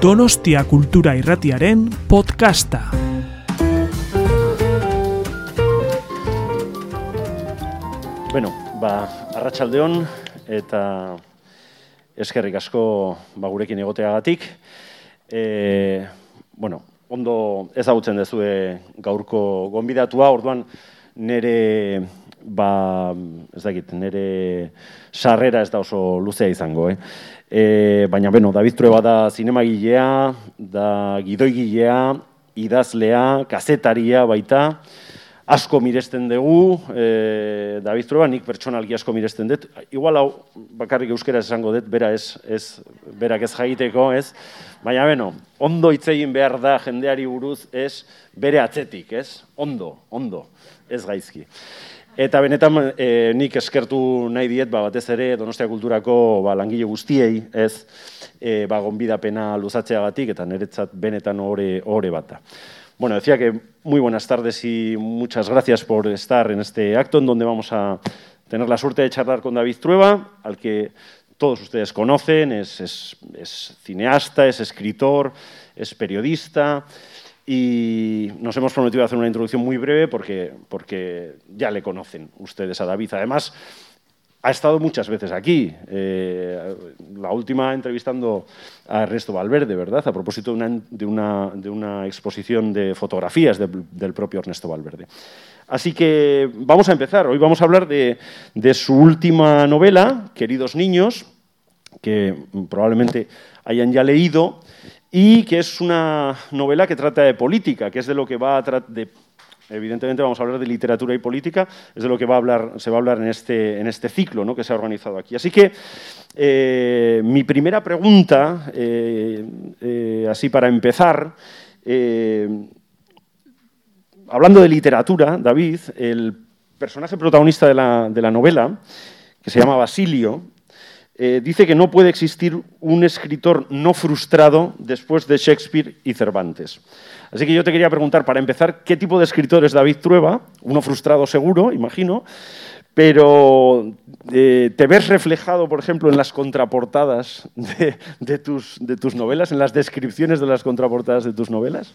Donostia Kultura Irratiaren podcasta. Bueno, ba, arratsaldeon eta eskerrik asko ba, gurekin egoteagatik. E, bueno, ondo ezagutzen dezue gaurko gonbidatua, orduan nire ba, ez dakit, nire sarrera ez da oso luzea izango, eh? E, baina, bueno, David Trueba da zinemagilea, da gidoigilea, idazlea, kazetaria baita, asko miresten dugu, e, David Trueba, nik pertsonalki asko miresten dut. Igual hau, bakarrik euskera esango dut, bera ez, ez, berak ez jaiteko, ez? Baina, bueno, ondo egin behar da jendeari buruz, ez, bere atzetik, ez? Ondo, ondo, ez gaizki. Eta benetan e, nik eskertu nahi diet, ba, batez ere, Donostia Kulturako ba, langile guztiei, ez, e, ba, gonbidapena luzatzeagatik, eta niretzat benetan ore, ore bat da. Bueno, decía que muy buenas tardes y muchas gracias por estar en este acto en donde vamos a tener la suerte de charlar con David Trueba, al que todos ustedes conocen, es, es, es cineasta, es escritor, es periodista, y nos hemos prometido hacer una introducción muy breve porque, porque ya le conocen ustedes a David. Además, ha estado muchas veces aquí. Eh, la última entrevistando a Ernesto Valverde, ¿verdad? A propósito de una, de una, de una exposición de fotografías de, del propio Ernesto Valverde. Así que vamos a empezar. Hoy vamos a hablar de, de su última novela, Queridos Niños, que probablemente hayan ya leído y que es una novela que trata de política, que es de lo que va a tratar de evidentemente vamos a hablar de literatura y política, es de lo que va a hablar, se va a hablar en este, en este ciclo ¿no? que se ha organizado aquí. Así que eh, mi primera pregunta, eh, eh, así para empezar, hablando de literatura, David, el personaje protagonista de la, de la novela, que se llama Basilio, eh, dice que no puede existir un escritor no frustrado después de Shakespeare y Cervantes. Así que yo te quería preguntar, para empezar, ¿qué tipo de escritor es David Trueba? Uno frustrado seguro, imagino, pero eh, ¿te ves reflejado, por ejemplo, en las contraportadas de, tus, novelas, en las descripciones de las contraportadas de tus novelas?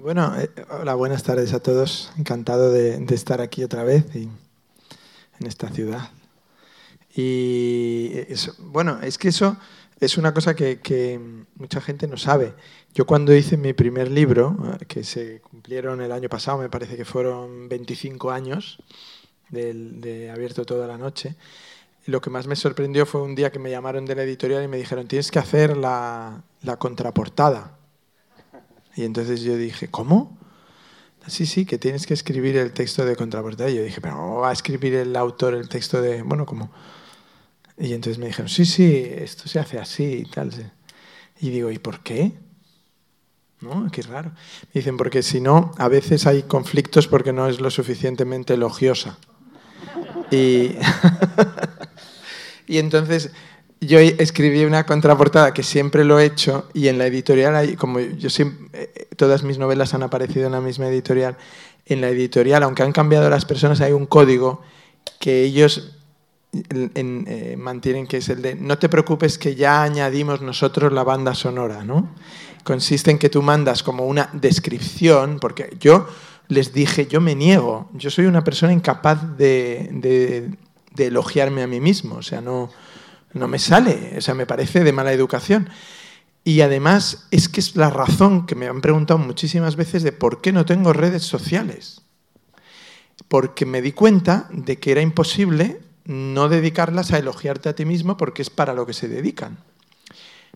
Bueno, eh, hola, buenas tardes a todos. Encantado de, de estar aquí otra vez y en esta ciudad. Y bueno, es que eso es una cosa que, mucha gente no sabe. Yo cuando hice mi primer libro, que se cumplieron el año pasado, me parece que fueron 25 años de, Abierto toda la noche, lo que más me sorprendió fue un día que me llamaron de la editorial y me dijeron, tienes que hacer la, contraportada. Y entonces yo dije, ¿cómo? Sí, sí, que tienes que escribir el texto de contraportada. Y yo dije, pero ¿cómo va a escribir el autor el texto de...? Bueno, como... Y entonces me dijeron, sí, sí, esto se hace así y tal. Y digo, ¿y por qué? ¿No? Qué raro. Dicen, porque si no, a veces hay conflictos porque no es lo suficientemente elogiosa. Y, y entonces yo escribí una contraportada que siempre lo he hecho y en la editorial, hay, como yo siempre, todas mis novelas han aparecido en la misma editorial, en la editorial, aunque han cambiado las personas, hay un código que ellos eh, mantienen que es el de no te preocupes que ya añadimos nosotros la banda sonora, ¿no? Consiste en que tú mandas como una descripción, porque yo les dije, yo me niego, yo soy una persona incapaz de, de, de elogiarme a mí mismo, o sea, no, no me sale, o sea, me parece de mala educación. Y además es que es la razón que me han preguntado muchísimas veces de por qué no tengo redes sociales. Porque me di cuenta de que era imposible no dedicarlas a elogiarte a ti mismo porque es para lo que se dedican.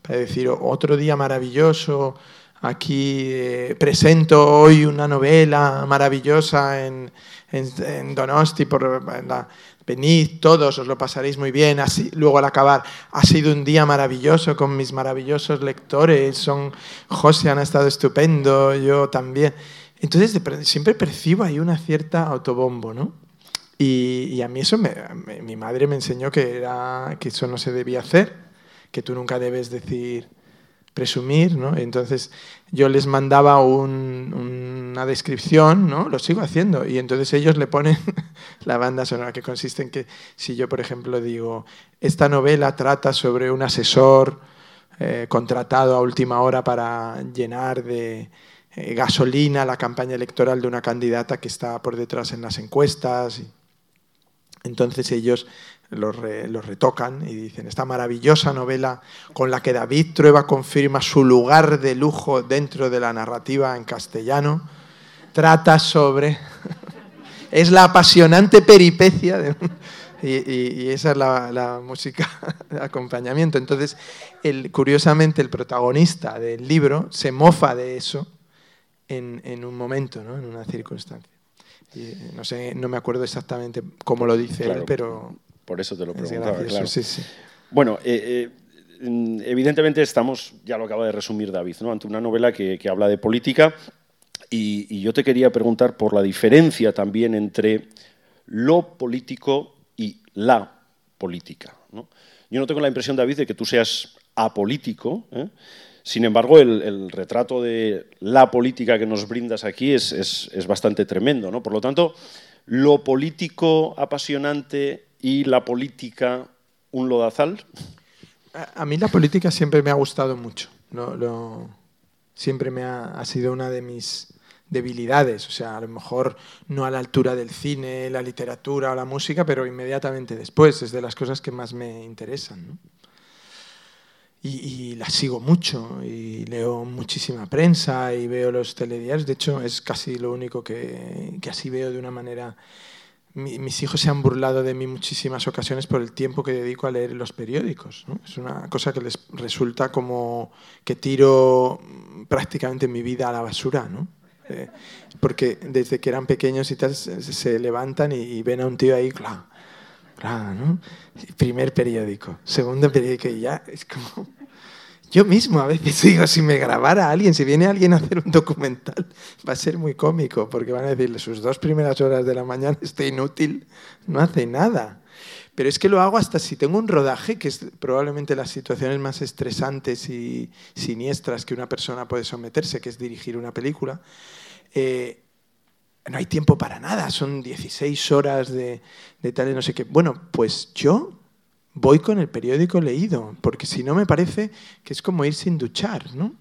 Para decir, otro día maravilloso, aquí eh, presento hoy una novela maravillosa en, en, Donosti, por la, venid todos, os lo pasaréis muy bien. Así, luego al acabar, ha sido un día maravilloso con mis maravillosos lectores, son José han estado estupendo, yo también. Entonces siempre percibo ahí una cierta autobombo, ¿no? Y, a mí eso, me, me, mi madre me enseñó que, era, que eso no se debía hacer, que tú nunca debes decir presumir, ¿no? Entonces yo les mandaba un, una descripción, ¿no? Lo sigo haciendo y entonces ellos le ponen la banda sonora que consiste en que si yo, por ejemplo, digo, esta novela trata sobre un asesor eh, contratado a última hora para llenar de eh, gasolina la campaña electoral de una candidata que está por detrás en las encuestas. Entonces ellos los, retocan y dicen, esta maravillosa novela con la que David Trueba confirma su lugar de lujo dentro de la narrativa en castellano, trata sobre... es la apasionante peripecia. Y, esa es la, música de acompañamiento. Entonces, el, curiosamente, el protagonista del libro se mofa de eso en, un momento, ¿no? en una circunstancia. No sé, no me acuerdo exactamente cómo lo dice él, pero por eso te lo preguntaba, claro. Bueno, eh, eh, evidentemente estamos, ya lo acaba de resumir David, ¿no? ante una novela que, habla de política y, yo te quería preguntar por la diferencia también entre lo político y la política. Yo no tengo la impresión, David, de que tú seas apolítico. ¿eh? Sin embargo, el, retrato de la política que nos brindas aquí es, es, bastante tremendo. ¿no? Por lo tanto, lo político apasionante y la política un lodazal? A, mí la política siempre me ha gustado mucho. siempre me ha, sido una de mis debilidades. O sea, a lo mejor no a la altura del cine, la literatura o la música, pero inmediatamente después. Es de las cosas que más me interesan. Y, la sigo mucho y leo muchísima prensa y veo los telediarios. De hecho, es casi lo único que, que así veo de una manera mis hijos se han burlado de mí muchísimas ocasiones por el tiempo que dedico a leer los periódicos. Es una cosa que les resulta como que tiro prácticamente mi vida a la basura. ¿no? Eh, porque desde que eran pequeños y tal, se, levantan y, ven a un tío ahí, claro, claro, ¿no? Primer periódico, segundo periódico y ya es como yo mismo a veces digo, si me grabara alguien, si viene alguien a hacer un documental, va a ser muy cómico, porque van a decirle, sus dos primeras horas de la mañana está inútil, no hace nada. Pero es que lo hago hasta si tengo un rodaje, que es probablemente las situaciones más estresantes y siniestras que una persona puede someterse, que es dirigir una película. Eh, no hay tiempo para nada, son 16 horas de, de tal y no sé qué. Bueno, pues yo voy con el periódico leído, porque si no me parece que es como ir sin duchar, ¿no?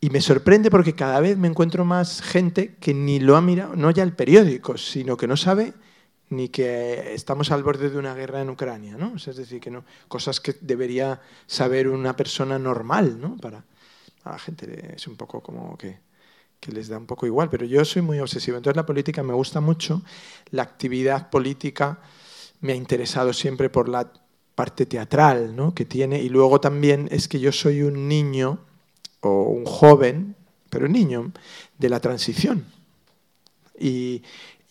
Y me sorprende porque cada vez me encuentro más gente que ni lo ha mirado, no ya el periódico, sino que no sabe ni que estamos al borde de una guerra en Ucrania, ¿no? es decir, que no, cosas que debería saber una persona normal, ¿no? Para la gente es un poco como que, que les da un poco igual, pero yo soy muy obsesivo. Entonces la política me gusta mucho, la actividad política me ha interesado siempre por la parte teatral ¿no? que tiene y luego también es que yo soy un niño o un joven, pero un niño de la transición. Y,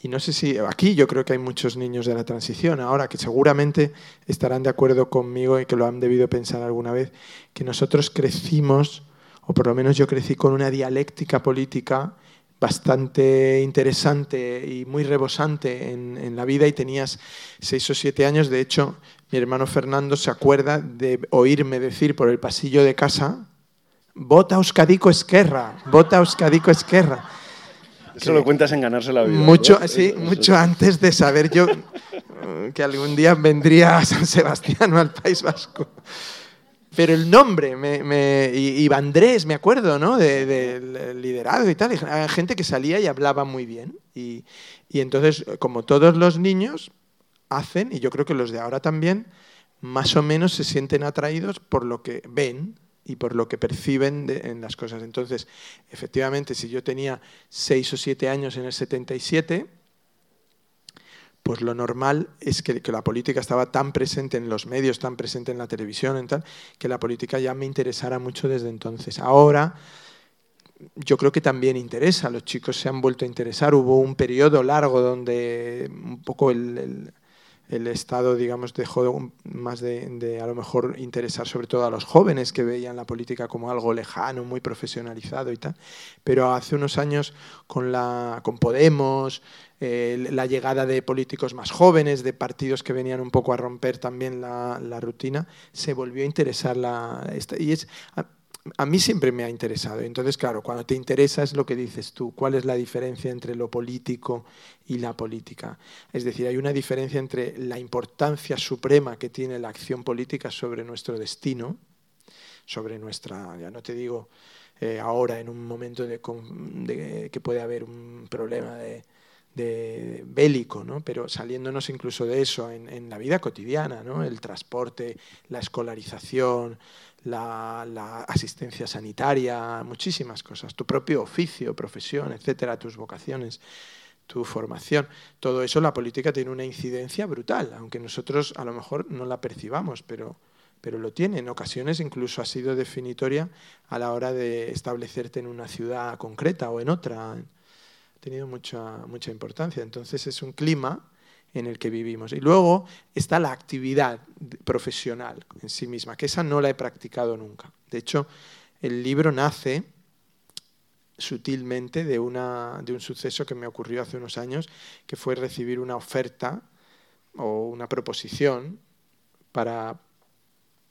y no sé si aquí yo creo que hay muchos niños de la transición ahora que seguramente estarán de acuerdo conmigo y que lo han debido pensar alguna vez, que nosotros crecimos, o por lo menos yo crecí con una dialéctica política bastante interesante y muy rebosante en, la vida y tenías seis o siete años. De hecho, mi hermano Fernando se acuerda de oírme decir por el pasillo de casa, vota Euskadico Esquerra, vota Euskadico Esquerra. Eso lo cuentas en ganarse la vida. Mucho, sí, mucho antes de saber yo que algún día vendría a San Sebastián o al País Vasco. Pero el nombre, me, me, y, Andrés, me acuerdo, ¿no? Del de, liderado y tal. Y gente que salía y hablaba muy bien. Y, y, entonces, como todos los niños hacen, y yo creo que los de ahora también, más o menos se sienten atraídos por lo que ven y por lo que perciben en las cosas. Entonces, efectivamente, si yo tenía seis o siete años en el 77, pues lo normal es que, la política estaba tan presente en los medios, tan presente en la televisión, en tal, que la política ya me interesara mucho desde entonces. Ahora yo creo que también interesa, los chicos se han vuelto a interesar, hubo un periodo largo donde un poco el, Estado, digamos, dejó más de, de, a lo mejor interesar sobre todo a los jóvenes que veían la política como algo lejano, muy profesionalizado y tal. Pero hace unos años con, la, con Podemos, eh, la llegada de políticos más jóvenes, de partidos que venían un poco a romper también la, rutina, se volvió a interesar la... y es, a, mí siempre me ha interesado. Entonces, claro, cuando te interesa es lo que dices tú, cuál es la diferencia entre lo político y la política. Es decir, hay una diferencia entre la importancia suprema que tiene la acción política sobre nuestro destino, sobre nuestra, ya no te digo eh, ahora en un momento de, que puede haber un problema de, bélico, ¿no? pero saliéndonos incluso de eso en, la vida cotidiana, ¿no? el transporte, la escolarización, la, la, asistencia sanitaria, muchísimas cosas, tu propio oficio, profesión, etcétera, tus vocaciones tu formación. Todo eso la política tiene una incidencia brutal, aunque nosotros a lo mejor no la percibamos, pero, pero lo tiene. En ocasiones incluso ha sido definitoria a la hora de establecerte en una ciudad concreta o en otra. Tenido mucha, mucha importancia. Entonces es un clima en el que vivimos. Y luego está la actividad profesional en sí misma, que esa no la he practicado nunca. De hecho, el libro nace sutilmente de, una, de un suceso que me ocurrió hace unos años, que fue recibir una oferta o una proposición para,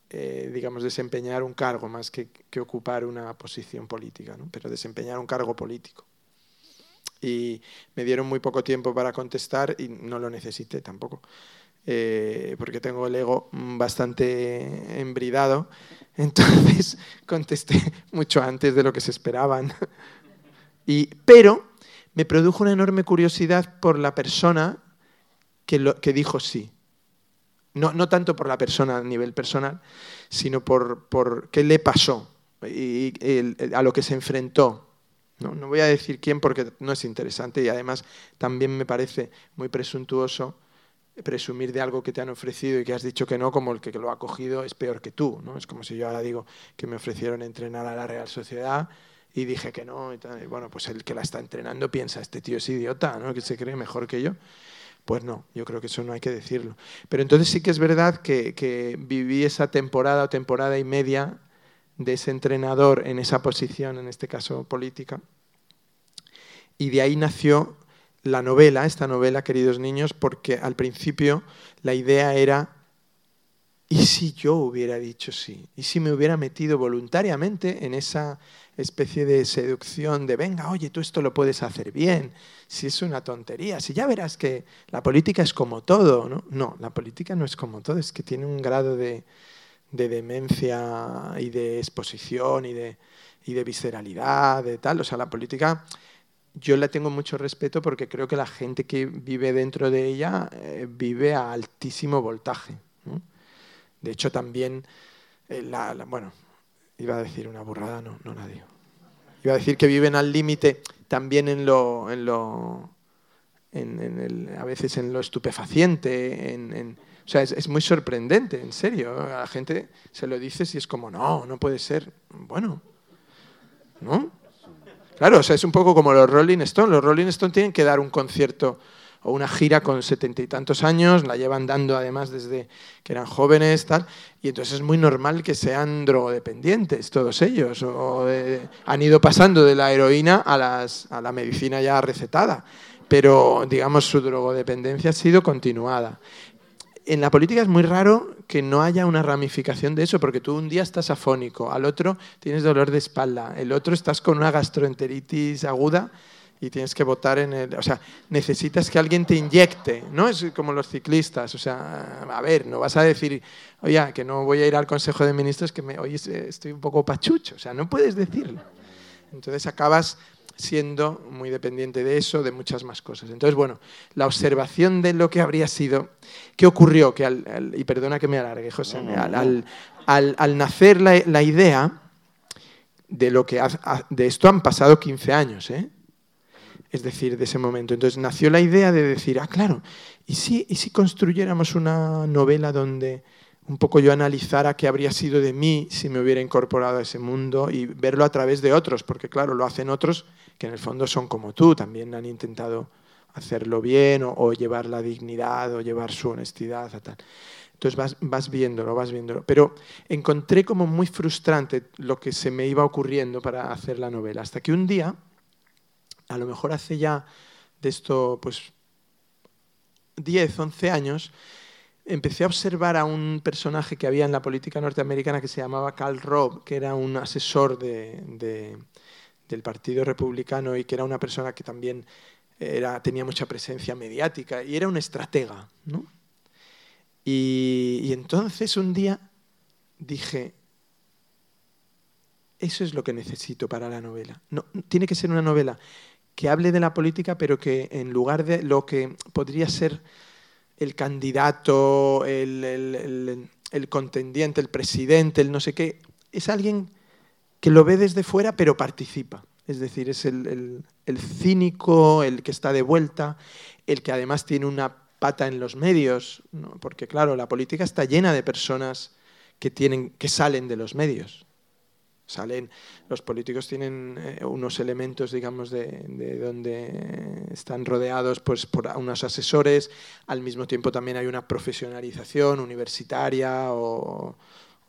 eh, digamos, desempeñar un cargo más que, que ocupar una posición política, ¿no? pero desempeñar un cargo político. Y me dieron muy poco tiempo para contestar y no lo necesité tampoco, eh, porque tengo el ego bastante embridado. Entonces contesté mucho antes de lo que se esperaban. Y, pero me produjo una enorme curiosidad por la persona que dijo sí. No, no, tanto por la persona a nivel personal, sino por, por qué le pasó y, a lo que se enfrentó. ¿No? no voy a decir quién porque no es interesante y además también me parece muy presuntuoso presumir de algo que te han ofrecido y que has dicho que no, como el que lo ha cogido es peor que tú. ¿no? Es como si yo ahora digo que me ofrecieron entrenar a la Real Sociedad y dije que no. Y, bueno, pues el que la está entrenando piensa, este tío es idiota, ¿no? que se cree mejor que yo. Pues no, yo creo que eso no hay que decirlo. Pero entonces sí que es verdad que, que viví esa temporada o temporada y media de ese entrenador en esa posición, en este caso política. Y de ahí nació la novela, esta novela, queridos niños, porque al principio la idea era ¿Y si yo hubiera dicho sí? ¿Y si me hubiera metido voluntariamente en esa especie de seducción de, venga, oye, tú esto lo puedes hacer bien, si es una tontería, si ya verás que la política es como todo, ¿no? No, la política no es como todo, es que tiene un grado de, demencia y de exposición y de, y de visceralidad, de tal. O sea, la política yo la tengo mucho respeto porque creo que la gente que vive dentro de ella eh, vive a altísimo voltaje. De hecho, también, eh, la, bueno, iba a decir una burrada, no, no la. Iba a decir que viven al límite también en lo, en lo en, el, a veces en lo estupefaciente, en, o sea, es, es, muy sorprendente, en serio. A la gente se lo dices y es como, no, no puede ser. Bueno, ¿no? Claro, o sea, es un poco como los Rolling Stones. Los Rolling Stones tienen que dar un concierto o una gira con setenta y tantos años, la llevan dando además desde que eran jóvenes, tal, y entonces es muy normal que sean drogodependientes todos ellos, o han ido pasando de la heroína a, la medicina ya recetada, pero digamos su drogodependencia ha sido continuada. En la política es muy raro que no haya una ramificación de eso, porque tú un día estás afónico, al otro tienes dolor de espalda, el otro estás con una gastroenteritis aguda y tienes que votar en el... O sea, necesitas que alguien te inyecte, ¿no? Es como los ciclistas, o sea, a ver, no vas a decir, oye, que no voy a ir al Consejo de Ministros, que me, hoy estoy un poco pachucho, o sea, no puedes decirlo. Entonces acabas siendo muy dependiente de eso, de muchas más cosas. Entonces, bueno, la observación de lo que habría sido, ¿qué ocurrió? Que al, y perdona que me alargue, José, al, al, al, nacer la, la, idea de lo que de esto han pasado 15 años, ¿eh? es decir, de ese momento. Entonces nació la idea de decir, ah, claro, ¿y si, y si construyéramos una novela donde un poco yo analizara qué habría sido de mí si me hubiera incorporado a ese mundo y verlo a través de otros, porque claro, lo hacen otros que en el fondo son como tú, también han intentado hacerlo bien o, llevar la dignidad o llevar su honestidad a tal. Entonces vas, vas viéndolo, vas viéndolo. Pero encontré como muy frustrante lo que se me iba ocurriendo para hacer la novela, hasta que un día a lo mejor hace ya de esto, pues 10, 11 años, empecé a observar a un personaje que había en la política norteamericana que se llamaba Carl Robb, que era un asesor de, del Partido Republicano y que era una persona que también era, tenía mucha presencia mediática y era un estratega. ¿no? Y, entonces un día dije, Eso es lo que necesito para la novela. No, tiene que ser una novela que hable de la política, pero que en lugar de lo que podría ser el candidato, el, contendiente, el presidente, el no sé qué, es alguien que lo ve desde fuera, pero participa. Es decir, es el, cínico, el que está de vuelta, el que además tiene una pata en los medios, porque claro, la política está llena de personas que, tienen, que salen de los medios. Salen, los políticos tienen eh, unos elementos, digamos, de, donde están rodeados pues, por unos asesores, al mismo tiempo también hay una profesionalización universitaria o,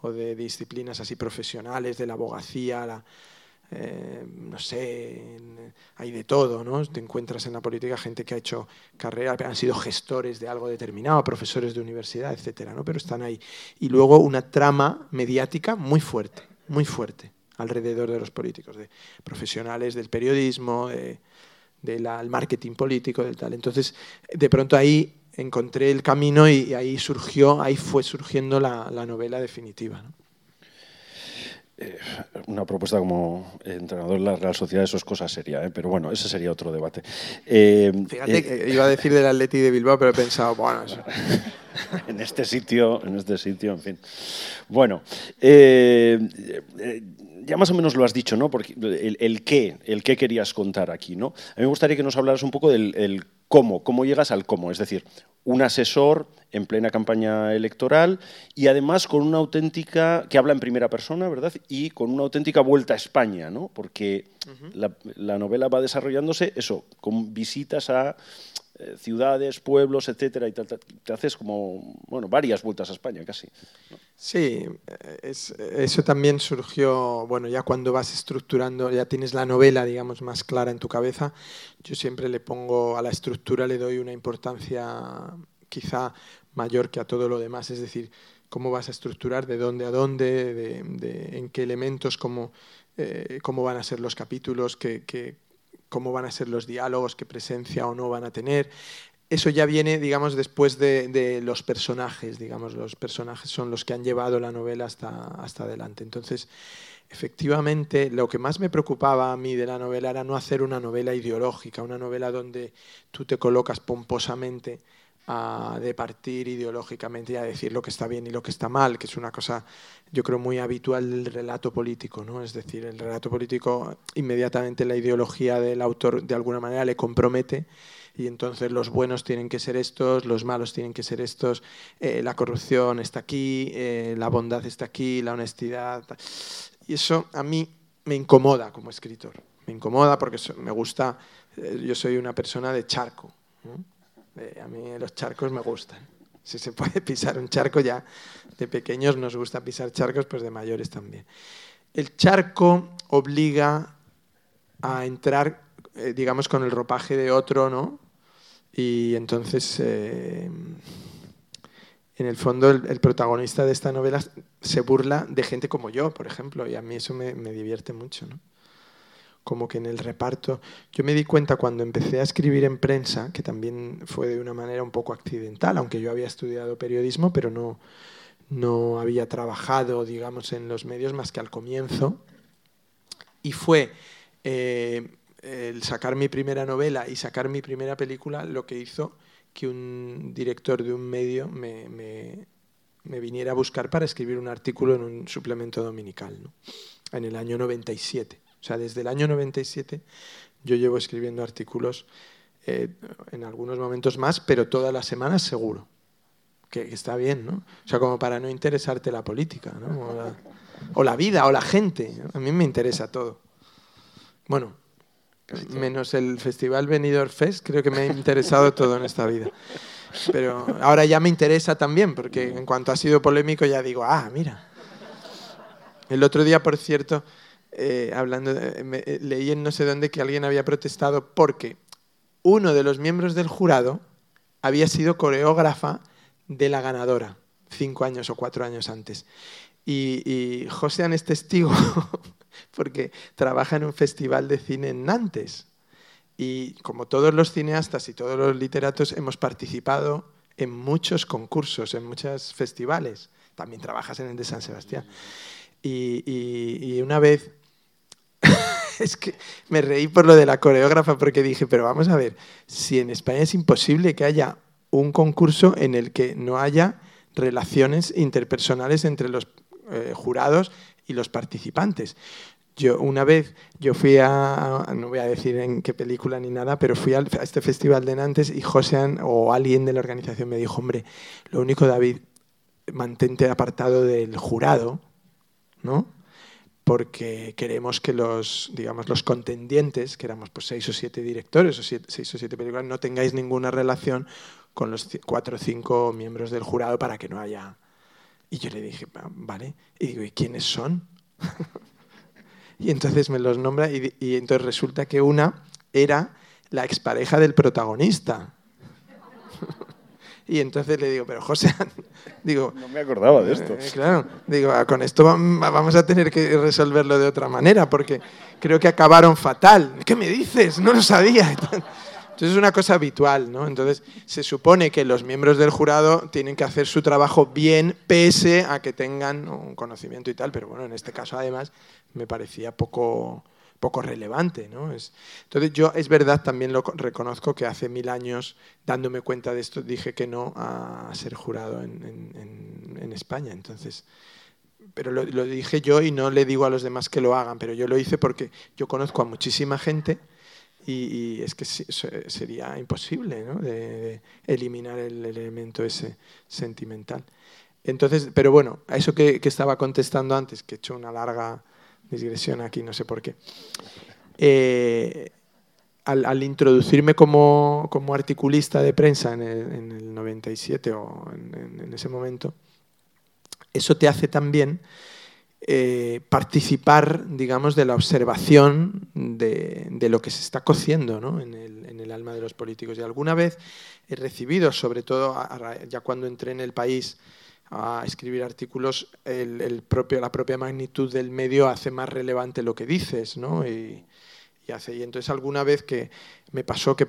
o de disciplinas así profesionales, de la abogacía, eh, no sé, hay de todo, ¿no? Te encuentras en la política gente que ha hecho carrera, han sido gestores de algo determinado, profesores de universidad, etcétera, ¿no? Pero están ahí. Y luego una trama mediática muy fuerte, muy fuerte alrededor de los políticos, de profesionales del periodismo, del marketing político, del tal. Entonces, de pronto ahí encontré el camino y, ahí surgió, ahí fue surgiendo la, la novela definitiva. ¿no? Eh, una propuesta como entrenador de la Real Sociedad, eso es cosa seria, ¿eh? pero bueno, ese sería otro debate. Eh, Fíjate que iba a decir del Atleti de Bilbao, pero he pensado, bueno, eso. en este sitio, en este sitio, en fin. Bueno, ya más o menos lo has dicho, ¿no? Porque el, qué, el qué querías contar aquí, ¿no? A mí me gustaría que nos hablaras un poco del cómo, cómo llegas al cómo, es decir, un asesor en plena campaña electoral y además con una auténtica, que habla en primera persona, ¿verdad? Y con una auténtica vuelta a España, ¿no? Porque la, novela va desarrollándose, eso, con visitas a eh, ciudades, pueblos, etcétera, y te haces como, bueno, varias vueltas a España casi. Sí, eso también surgió, bueno, ya cuando vas estructurando, ya tienes la novela, digamos, más clara en tu cabeza, yo siempre le pongo a la estructura, le doy una importancia quizá mayor que a todo lo demás, es decir, cómo vas a estructurar, de dónde a dónde, de, en qué elementos, cómo, eh, cómo van a ser los capítulos, qué, cómo van a ser los diálogos, qué presencia o no van a tener. Eso ya viene, digamos, después de, los personajes, digamos, los personajes son los que han llevado la novela hasta, hasta adelante. Entonces, efectivamente, lo que más me preocupaba a mí de la novela era no hacer una novela ideológica, una novela donde tú te colocas pomposamente a departir ideológicamente y a decir lo que está bien y lo que está mal, que es una cosa, yo creo, muy habitual del relato político, ¿no? Es decir, el relato político, inmediatamente la ideología del autor de alguna manera le compromete y entonces los buenos tienen que ser estos, los malos tienen que ser estos, eh, la corrupción está aquí, eh, la bondad está aquí, la honestidad. Y eso a mí me incomoda como escritor, me incomoda porque me gusta, eh, yo soy una persona de charco. Eh, a mí los charcos me gustan. Si se puede pisar un charco ya, de pequeños nos gusta pisar charcos, pues de mayores también. El charco obliga a entrar, eh, digamos, con el ropaje de otro, ¿no? Y entonces, eh, en el fondo, el, protagonista de esta novela se burla de gente como yo, por ejemplo, y a mí eso me, me divierte mucho, ¿no? Como que en el reparto. Yo me di cuenta cuando empecé a escribir en prensa, que también fue de una manera un poco accidental, aunque yo había estudiado periodismo, pero no, no había trabajado, digamos, en los medios más que al comienzo. Y fue eh, el sacar mi primera novela y sacar mi primera película lo que hizo que un director de un medio me, me, me viniera a buscar para escribir un artículo en un suplemento dominical, ¿no? en el año 97. O sea, desde el año 97 yo llevo escribiendo artículos eh, en algunos momentos más, pero todas las semanas seguro. Que, está bien, ¿no? O sea, como para no interesarte la política, ¿no? O la, vida, o la gente. A mí me interesa todo. Bueno, menos el Festival Benidorm Fest, creo que me ha interesado todo en esta vida. Pero ahora ya me interesa también, porque en cuanto ha sido polémico ya digo, ah, mira. El otro día, por cierto, eh, hablando, eh, leí en no sé dónde que alguien había protestado porque uno de los miembros del jurado había sido coreógrafa de la ganadora cinco años o cuatro años antes. Y, y José es testigo porque trabaja en un festival de cine en Nantes. Y como todos los cineastas y todos los literatos hemos participado en muchos concursos, en muchos festivales. También trabajas en el de San Sebastián. y una vez es que me reí por lo de la coreógrafa porque dije, pero vamos a ver, si en España es imposible que haya un concurso en el que no haya relaciones interpersonales entre los eh, jurados y los participantes. Yo una vez, yo fui a, no voy a decir en qué película ni nada, pero fui a este festival de Nantes y José o alguien de la organización me dijo, hombre, lo único David, mantente apartado del jurado, ¿no? Porque queremos que los, digamos, los contendientes, que éramos pues seis o siete directores o seis o siete películas, no tengáis ninguna relación con los cuatro o cinco miembros del jurado para que no haya... Y yo le dije, vale, y digo, ¿y quiénes son? y entonces me los nombra y, y entonces resulta que una era la expareja del protagonista. Y entonces le digo, pero José, digo... No me acordaba de esto. Eh, claro, digo, ah, con esto vamos a tener que resolverlo de otra manera, porque creo que acabaron fatal. ¿Qué me dices? No lo sabía. Entonces es una cosa habitual, ¿no? Entonces se supone que los miembros del jurado tienen que hacer su trabajo bien, pese a que tengan un conocimiento y tal, pero bueno, en este caso además me parecía poco poco relevante. ¿no? Es, entonces yo es verdad, también lo reconozco que hace mil años, dándome cuenta de esto, dije que no a ser jurado en, en, España. Entonces, pero lo, lo, dije yo y no le digo a los demás que lo hagan, pero yo lo hice porque yo conozco a muchísima gente y, y es que sería imposible ¿no? de, de eliminar el elemento ese sentimental. Entonces, pero bueno, a eso que, que estaba contestando antes, que he hecho una larga digresión aquí, no sé por qué. Eh, al, introducirme como, como, articulista de prensa en el, 97 o en, ese momento, eso te hace también eh, participar, digamos, de la observación de, de, lo que se está cociendo ¿no? en, el, en, el, alma de los políticos. Y alguna vez he recibido, sobre todo ya cuando entré en el país, a escribir artículos, el, propio, la propia magnitud del medio hace más relevante lo que dices, ¿no? Y, y, hace, y entonces alguna vez que me pasó que,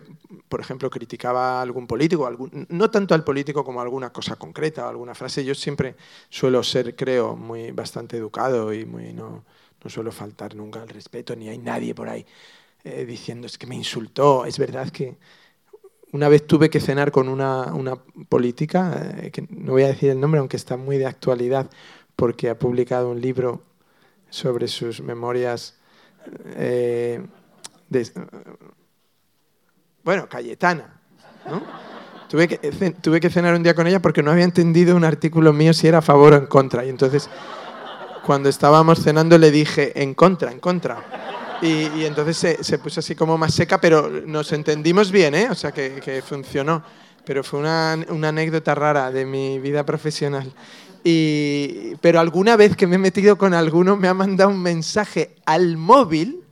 por ejemplo, criticaba a algún político, algún, no tanto al político como a alguna cosa concreta, alguna frase, yo siempre suelo ser, creo, muy bastante educado y muy, no, no suelo faltar nunca al respeto, ni hay nadie por ahí eh, diciendo es que me insultó, es verdad que una vez tuve que cenar con una, una política, eh, que no voy a decir el nombre, aunque está muy de actualidad, porque ha publicado un libro sobre sus memorias eh, bueno, Cayetana. ¿no? Tuve, que, tuve que cenar un día con ella porque no había entendido un artículo mío si era a favor o en contra. Y entonces, cuando estábamos cenando, le dije, en contra, en contra. Y, entonces se, se, puso así como más seca, pero nos entendimos bien, ¿eh? O sea, que, que funcionó. Pero fue una, una, anécdota rara de mi vida profesional. Y, pero alguna vez que me he metido con alguno me ha mandado un mensaje al móvil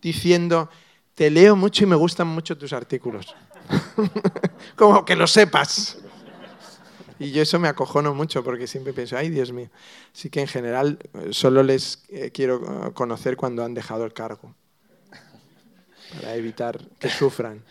diciendo, te leo mucho y me gustan mucho tus artículos. como que lo sepas. Y yo eso me acojono mucho porque siempre pienso, ay Dios mío. Así que en general eh, solo les eh, quiero eh, conocer cuando han dejado el cargo, para evitar que sufran.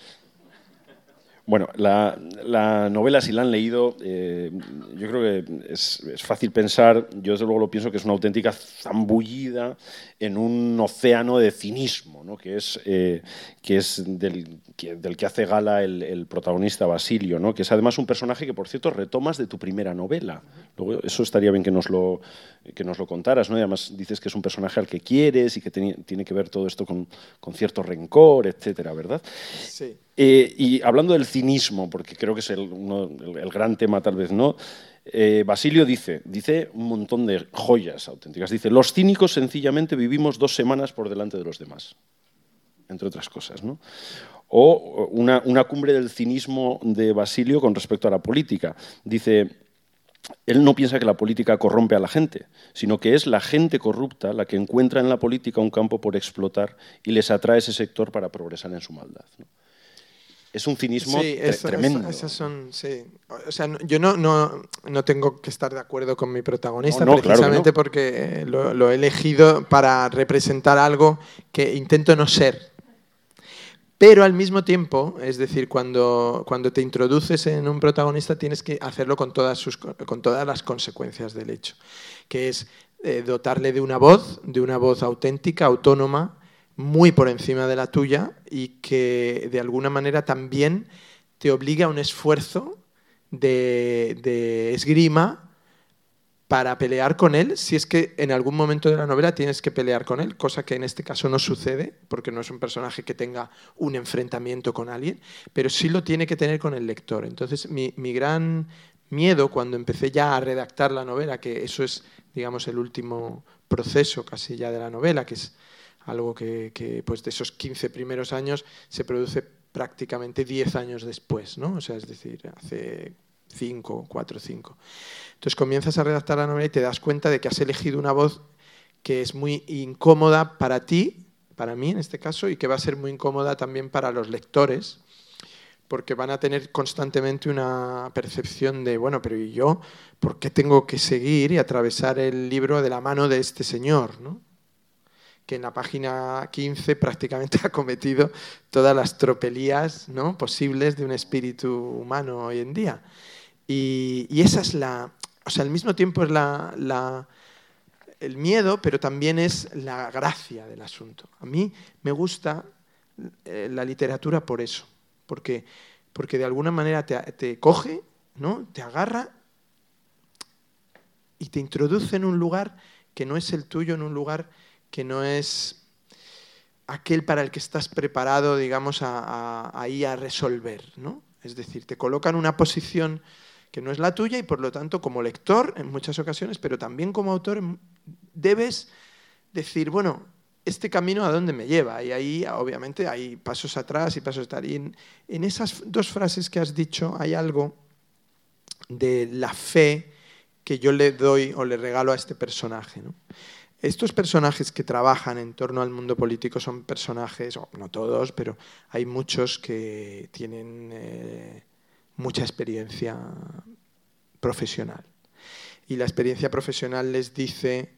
Bueno, la, la, novela, si la han leído, eh, yo creo que es, es, fácil pensar, yo desde luego lo pienso que es una auténtica zambullida en un océano de cinismo, ¿no? que es, eh, que es del, que, del, que, hace gala el, el, protagonista Basilio, ¿no? que es además un personaje que, por cierto, retomas de tu primera novela. Luego, eso estaría bien que nos lo, que nos lo contaras, ¿no? y además dices que es un personaje al que quieres y que tiene, tiene que ver todo esto con, con cierto rencor, etcétera, ¿verdad? Sí. Eh, y hablando del cinismo, porque creo que es el, gran tema tal vez, ¿no? Eh, Basilio dice, dice un montón de joyas auténticas. Dice, los cínicos sencillamente vivimos dos semanas por delante de los demás, entre otras cosas, ¿no? O una, cumbre del cinismo de Basilio con respecto a la política. Dice, él no piensa que la política corrompe a la gente, sino que es la gente corrupta la que encuentra en la política un campo por explotar y les atrae ese sector para progresar en su maldad. Es un cinismo sí, eso, tremendo. Esas son, sí. O sea, yo no, no, no, tengo que estar de acuerdo con mi protagonista, no, precisamente claro porque lo, lo, he elegido para representar algo que intento no ser. Pero al mismo tiempo, es decir, cuando, cuando te introduces en un protagonista tienes que hacerlo con todas, sus, con todas las consecuencias del hecho, que es eh, dotarle de una voz, de una voz auténtica, autónoma, muy por encima de la tuya y que de alguna manera también te obliga a un esfuerzo de, esgrima para pelear con él, si es que en algún momento de la novela tienes que pelear con él, cosa que en este caso no sucede, porque no es un personaje que tenga un enfrentamiento con alguien, pero sí lo tiene que tener con el lector. Entonces, mi, mi gran miedo cuando empecé ya a redactar la novela, que eso es, digamos, el último proceso casi ya de la novela, que es algo que, pues de esos 15 primeros años se produce prácticamente 10 años después, ¿no? O sea, es decir, hace 5, 4, 5. Entonces comienzas a redactar la novela y te das cuenta de que has elegido una voz que es muy incómoda para ti, para mí en este caso, y que va a ser muy incómoda también para los lectores, porque van a tener constantemente una percepción de, bueno, pero ¿y yo por qué tengo que seguir y atravesar el libro de la mano de este señor? ¿no? Que en la página 15 prácticamente ha cometido todas las tropelías posibles de un espíritu humano hoy en día. Y, esa es la, o sea, al mismo tiempo es la, el miedo, pero también es la gracia del asunto. A mí me gusta eh, la literatura por eso, porque, porque de alguna manera te, te coge, ¿no? te agarra y te introduce en un lugar que no es el tuyo, en un lugar que no es aquel para el que estás preparado, digamos, a, ir a resolver, ¿no? Es decir, te coloca en una posición que no es la tuya y por lo tanto como lector en muchas ocasiones, pero también como autor debes decir, bueno, este camino a dónde me lleva. Y ahí obviamente hay pasos atrás y pasos atrás. Y en, en esas dos frases que has dicho hay algo de la fe que yo le doy o le regalo a este personaje. ¿no? Estos personajes que trabajan en torno al mundo político son personajes, no todos, pero hay muchos que tienen eh, mucha experiencia profesional. Y la experiencia profesional les dice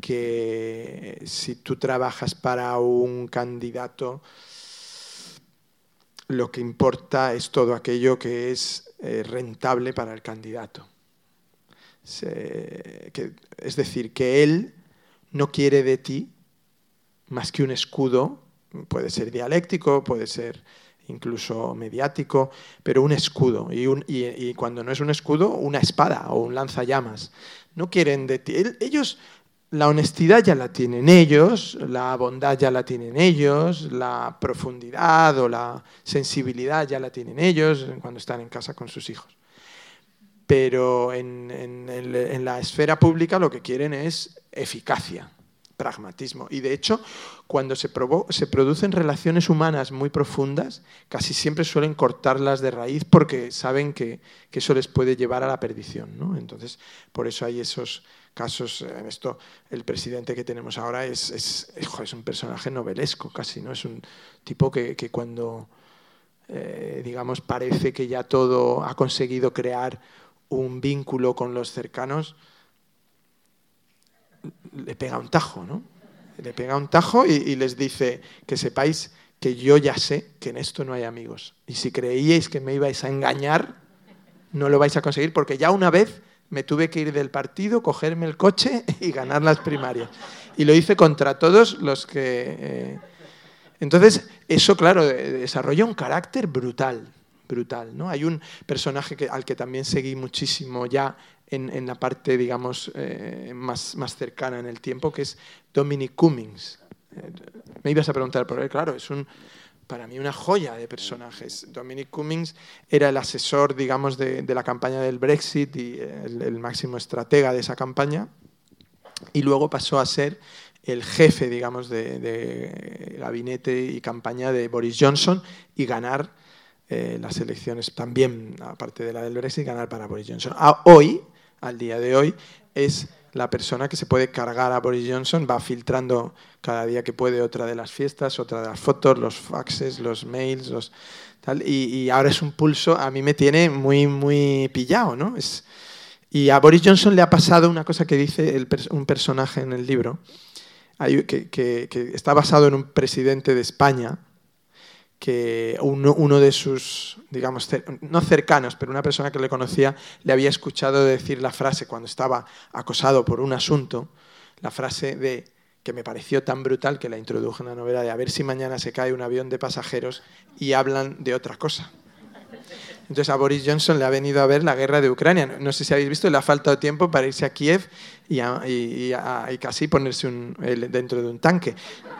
que si tú trabajas para un candidato, lo que importa es todo aquello que es eh, rentable para el candidato. es decir, que él no quiere de ti más que un escudo, puede ser dialéctico, puede ser incluso mediático, pero un escudo. Y, cuando no es un escudo, una espada o un lanzallamas. No quieren de ti. Ellos, la honestidad ya la tienen ellos, la bondad ya la tienen ellos, la profundidad o la sensibilidad ya la tienen ellos cuando están en casa con sus hijos. Pero en, en la esfera pública lo que quieren es eficacia, pragmatismo. Y de hecho, cuando se, producen relaciones humanas muy profundas, casi siempre suelen cortarlas de raíz porque saben que, eso les puede llevar a la perdición. ¿no? Entonces, por eso hay esos casos. En esto, el presidente que tenemos ahora es, es, es un personaje novelesco casi, ¿no? Es un tipo que, cuando, eh, digamos, parece que ya todo ha conseguido crear un vínculo con los cercanos, le pega un tajo, ¿no? Le pega un tajo y, les dice que sepáis que yo ya sé que en esto no hay amigos. Y si creíais que me ibais a engañar, no lo vais a conseguir porque ya una vez me tuve que ir del partido, cogerme el coche y ganar las primarias. Y lo hice contra todos los que... Eh, entonces, eso, claro, desarrolla un carácter brutal, brutal. ¿no? Hay un personaje que, al que también seguí muchísimo ya en, la parte, digamos, eh, más, más cercana en el tiempo, que es Dominic Cummings. Eh, me ibas a preguntar por él, claro, es un, para mí una joya de personajes. Dominic Cummings era el asesor, digamos, de, la campaña del Brexit y el, máximo estratega de esa campaña, y luego pasó a ser el jefe, digamos, de, gabinete y campaña de Boris Johnson y ganar eh, las elecciones también, aparte de la del Brexit, ganar para Boris Johnson. Ah, hoy, al día de hoy es la persona que se puede cargar a Boris Johnson, va filtrando cada día que puede otra de las fiestas, otra de las fotos, los faxes, los mails, los tal, y, ahora es un pulso, a mí me tiene muy, muy pillado, ¿no? Es, y a Boris Johnson le ha pasado una cosa que dice un personaje en el libro, que, que está basado en un presidente de España, que uno, de sus, digamos, no cercanos, pero una persona que le conocía, le había escuchado decir la frase cuando estaba acosado por un asunto, la frase de que me pareció tan brutal que la introduje en la novela de a ver si mañana se cae un avión de pasajeros y hablan de otra cosa. Entonces a Boris Johnson le ha venido a ver la guerra de Ucrania. No sé si habéis visto, le ha faltado tiempo para irse a Kiev y, casi ponerse dentro de un tanque.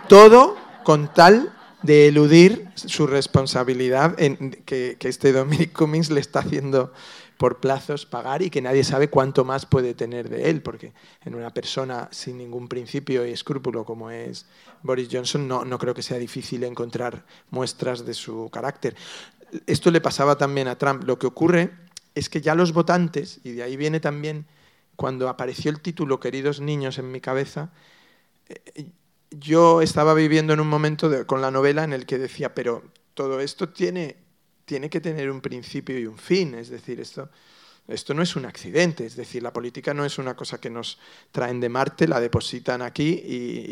Todo con tal de eludir su responsabilidad en, que, que este Dominic Cummings le está haciendo por plazos pagar y que nadie sabe cuánto más puede tener de él, porque en una persona sin ningún principio y escrúpulo como es Boris Johnson no, no creo que sea difícil encontrar muestras de su carácter. Esto le pasaba también a Trump. Lo que ocurre es que ya los votantes, y de ahí viene también cuando apareció el título Queridos niños en mi cabeza, eh, yo estaba viviendo en un momento con la novela en el que decía, pero todo esto tiene tiene que tener un principio y un fin. Es decir, esto, esto no es un accidente. Es decir, la política no es una cosa que nos traen de Marte, la depositan aquí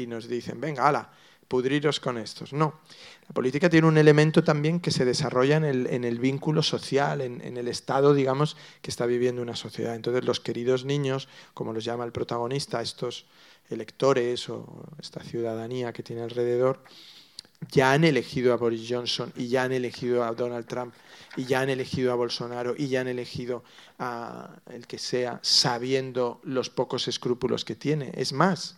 y, nos dicen, venga, ala, pudriros con estos. No. La política tiene un elemento también que se desarrolla en el, en el vínculo social, en, en, el estado, digamos, que está viviendo una sociedad. Entonces, los queridos niños, como los llama el protagonista, estos electores o esta ciudadanía que tiene alrededor, ya han elegido a Boris Johnson y ya han elegido a Donald Trump y ya han elegido a Bolsonaro y ya han elegido a el que sea sabiendo los pocos escrúpulos que tiene. Es más,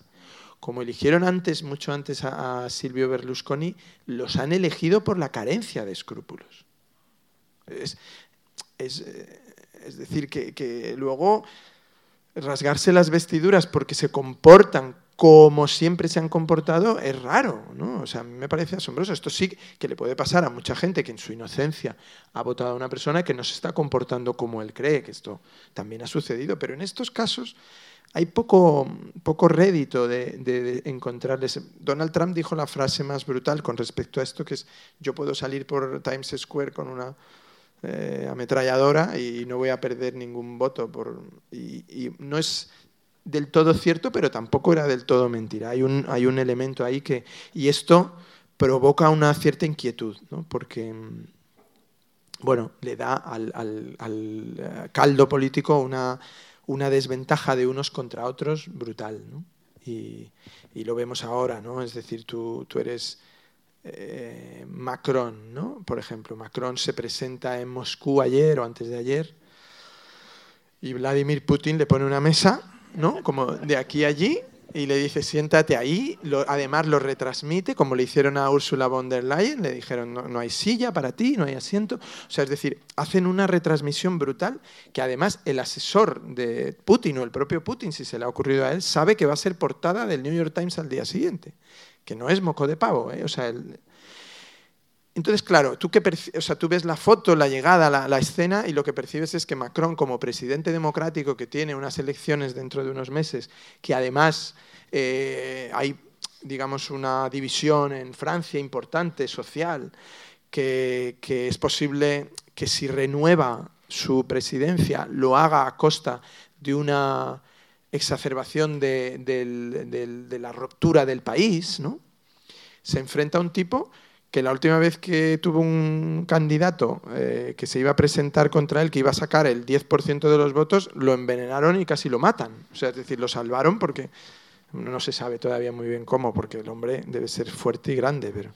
como eligieron antes, mucho antes a, Silvio Berlusconi, los han elegido por la carencia de escrúpulos. Es, decir, que, que luego rasgarse las vestiduras porque se comportan como siempre se han comportado, es raro, ¿no? O sea, a mí me parece asombroso. Esto sí que le puede pasar a mucha gente que en su inocencia ha votado a una persona que no se está comportando como él cree, que esto también ha sucedido, pero en estos casos hay poco, poco rédito de, encontrarles. Donald Trump dijo la frase más brutal con respecto a esto, que es yo puedo salir por Times Square con una eh, ametralladora y no voy a perder ningún voto. Por, y no es del todo cierto, pero tampoco era del todo mentira. Hay un, hay un elemento ahí que... Y esto provoca una cierta inquietud, ¿no? porque mm, bueno, le da al, eh, caldo político una, una, desventaja de unos contra otros brutal. ¿no? Y, lo vemos ahora, ¿no? es decir, tú, tú eres eh, Macron, ¿no? por ejemplo. Macron se presenta en Moscú ayer o antes de ayer y Vladimir Putin le pone una mesa ¿no? Como de aquí a allí y le dice siéntate ahí, además lo retransmite, como le hicieron a Ursula von der Leyen, le dijeron no, hay silla para ti, no hay asiento, o sea, es decir, hacen una retransmisión brutal que además el asesor de Putin o el propio Putin, si se le ha ocurrido a él, sabe que va a ser portada del New York Times al día siguiente, que no es moco de pavo, ¿eh? o sea, entonces, claro, tú, que o sea, tú ves la foto, la llegada, la, escena y lo que percibes es que Macron, como presidente democrático que tiene unas elecciones dentro de unos meses, que además eh, hay, digamos, una división en Francia importante, social, que, es posible que si renueva su presidencia lo haga a costa de una exacerbación de, la ruptura del país, ¿no? Se enfrenta a un tipo que la última vez que tuvo un candidato eh, que se iba a presentar contra él, que iba a sacar el 10% de los votos, lo envenenaron y casi lo matan. O sea, es decir, lo salvaron porque no se sabe todavía muy bien cómo, porque el hombre debe ser fuerte y grande, pero...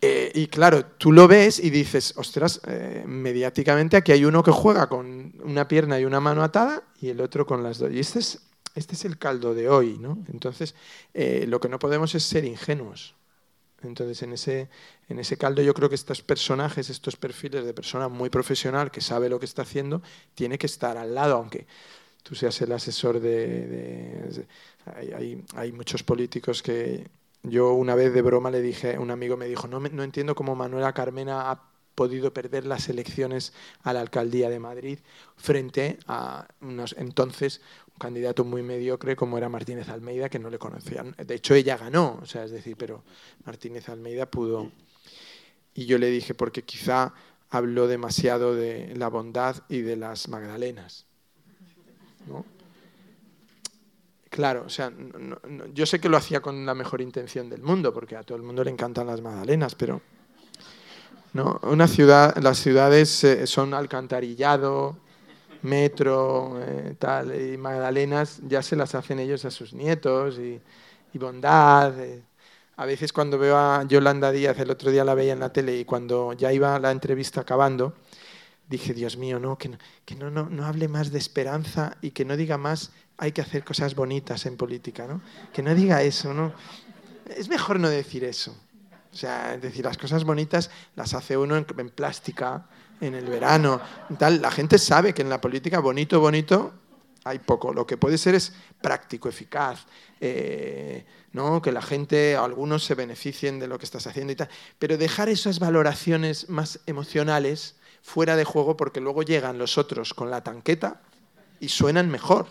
Eh, y claro, tú lo ves y dices, ostras, eh, mediáticamente aquí hay uno que juega con una pierna y una mano atada y el otro con las dos. Y este es, este es el caldo de hoy, ¿no? Entonces, lo que no podemos es ser ingenuos. Entonces, en ese, en ese caldo yo creo que estos personajes, estos perfiles de persona muy profesional que sabe lo que está haciendo, tiene que estar al lado, aunque tú seas el asesor de... hay, hay, muchos políticos que yo una vez de broma le dije, un amigo me dijo, no, no entiendo cómo Manuela Carmena ha podido perder las elecciones a la alcaldía de Madrid frente a unos entonces un candidato muy mediocre como era Martínez Almeida, que no le conocían. De hecho, ella ganó, o sea, es decir, pero Martínez Almeida pudo. Y yo le dije, porque quizá habló demasiado de la bondad y de las Magdalenas. Claro, o sea, yo sé que lo hacía con la mejor intención del mundo, porque a todo el mundo le encantan las Magdalenas, pero ¿no? Una ciudad, las ciudades eh, son alcantarillado, metro, eh, tal, y magdalenas ya se las hacen ellos a sus nietos y, y bondad. eh. A veces cuando veo a Yolanda Díaz, el otro día la veía en la tele y cuando ya iba la entrevista acabando, dije, Dios mío, no, que, no, que no, no, no hable más de esperanza y que no diga más, hay que hacer cosas bonitas en política, ¿no? Que no diga eso, ¿no? Es mejor no decir eso. O sea, decir, las cosas bonitas las hace uno en, en plástica, en el verano, tal. La gente sabe que en la política bonito, bonito, hay poco. Lo que puede ser es práctico, eficaz, eh, ¿no? que la gente, algunos se beneficien de lo que estás haciendo y tal. Pero dejar esas valoraciones más emocionales fuera de juego porque luego llegan los otros con la tanqueta y suenan mejor.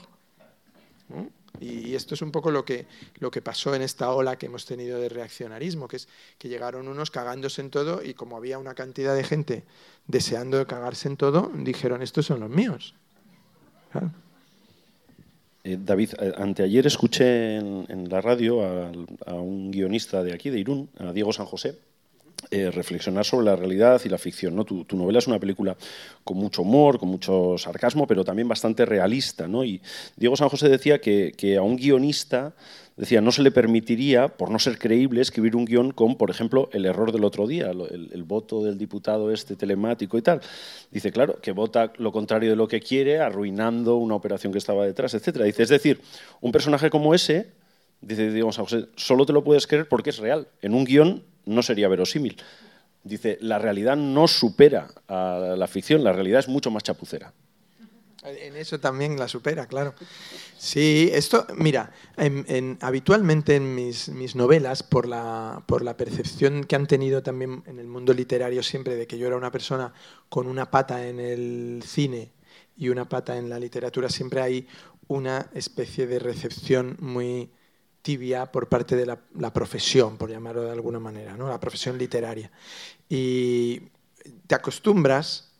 ¿No? Y esto es un poco lo que, lo que pasó en esta ola que hemos tenido de reaccionarismo, que es que llegaron unos cagándose en todo y como había una cantidad de gente deseando cagarse en todo, dijeron, estos son los míos. Claro. Eh, David, eh, anteayer escuché en, en la radio a, a, un guionista de aquí, de Irún, a Diego San José, eh, reflexionar sobre la realidad y la ficción. Tu, novela es una película con mucho humor, con mucho sarcasmo, pero también bastante realista. ¿no? Y Diego San José decía que, a un guionista decía, no se le permitiría, por no ser creíble, escribir un guion con, por ejemplo, el error del otro día, el, voto del diputado este telemático y tal. Dice, claro, que vota lo contrario de lo que quiere, arruinando una operación que estaba detrás, etc. Dice, es decir, un personaje como ese, dice San José, solo te lo puedes creer porque es real. En un guion no sería verosímil. Dice, la realidad no supera a la ficción, la realidad es mucho más chapucera. En eso también la supera, claro. Sí, esto, mira, en, en, habitualmente en mis, mis novelas, por la, por la, percepción que han tenido también en el mundo literario siempre de que yo era una persona con una pata en el cine y una pata en la literatura, siempre hay una especie de recepción muy tibia por parte de la, la profesión, por llamarlo de alguna manera, ¿no? la profesión literaria. Y te acostumbras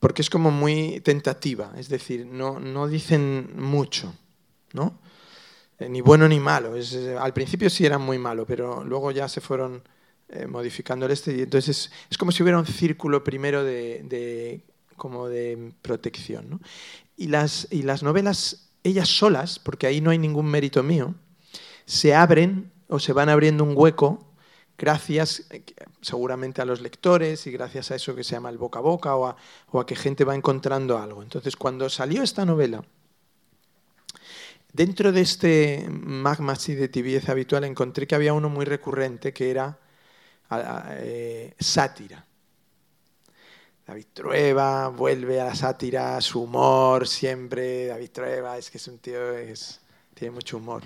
porque es como muy tentativa, es decir, no, no dicen mucho, ¿no? Eh, ni bueno ni malo. Es, eh, al principio sí eran muy malo, pero luego ya se fueron eh, modificando el este y entonces es, es, como si hubiera un círculo primero de, de como de protección, ¿no? Y las, y las novelas, ellas solas, porque ahí no hay ningún mérito mío, se abren o se van abriendo un hueco gracias seguramente a los lectores y gracias a eso que se llama el boca a boca o a, o a, que gente va encontrando algo. Entonces, cuando salió esta novela, dentro de este magma así de tibieza habitual encontré que había uno muy recurrente que era eh, sátira. David Trueba vuelve a la sátira, su humor siempre. David Trueba es que es un tío es, tiene mucho humor.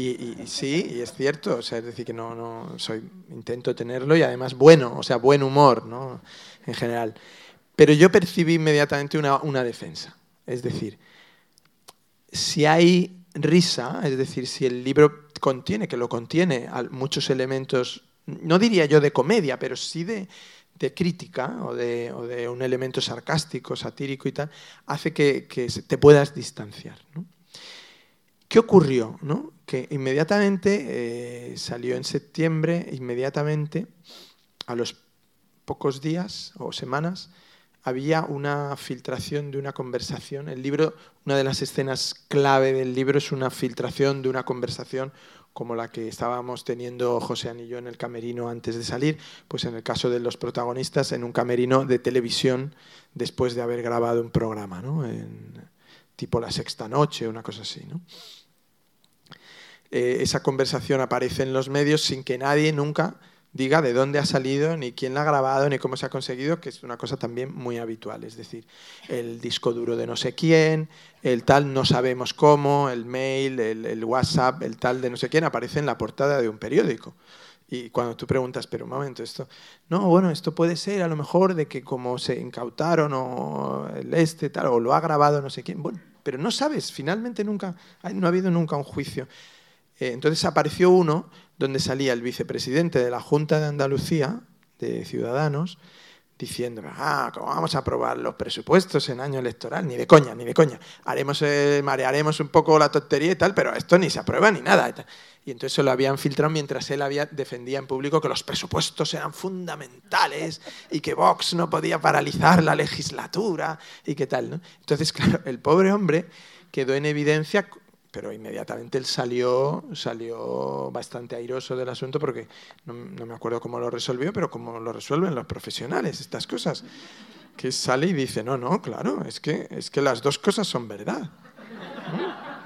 Y, sí, y es cierto, o sea, es decir, que no, no soy, intento tenerlo y además bueno, o sea, buen humor, ¿no? En general. Pero yo percibí inmediatamente una, una defensa. Es decir, si hay risa, es decir, si el libro contiene, que lo contiene, muchos elementos, no diría yo de comedia, pero sí de, de crítica o de, o de, un elemento sarcástico, satírico y tal, hace que, que te puedas distanciar. ¿no? ¿Qué ocurrió? ¿no? Que inmediatamente eh, salió en septiembre, inmediatamente, a los pocos días o semanas, había una filtración de una conversación. El libro, una de las escenas clave del libro es una filtración de una conversación como la que estábamos teniendo José yo en el camerino antes de salir, pues en el caso de los protagonistas, en un camerino de televisión después de haber grabado un programa, ¿no? Tipo la sexta noche, una cosa así. ¿no? Eh, esa conversación aparece en los medios sin que nadie nunca diga de dónde ha salido, ni quién la ha grabado, ni cómo se ha conseguido, que es una cosa también muy habitual. Es decir, el disco duro de no sé quién, el tal no sabemos cómo, el mail, el, WhatsApp, el tal de no sé quién, aparece en la portada de un periódico. Y cuando tú preguntas, pero un momento, esto, no, bueno, esto puede ser a lo mejor de que como se incautaron o el este, tal, o lo ha grabado no sé quién, bueno, pero no sabes, finalmente nunca, no ha habido nunca un juicio. Eh, entonces apareció uno donde salía el vicepresidente de la Junta de Andalucía, de Ciudadanos, diciendo, ah, ¿cómo vamos a aprobar los presupuestos en año electoral? Ni de coña, ni de coña. Haremos, eh, marearemos un poco la tontería y tal, pero esto ni se aprueba ni nada. Y entonces se lo habían filtrado mientras él había, defendía en público que los presupuestos eran fundamentales y que Vox no podía paralizar la legislatura y qué tal. ¿no? Entonces, claro, el pobre hombre quedó en evidencia pero inmediatamente él salió, salió bastante airoso del asunto porque no, me acuerdo cómo lo resolvió, pero cómo lo resuelven los profesionales, estas cosas. Que sale y dice, no, no, claro, es que, es que las dos cosas son verdad.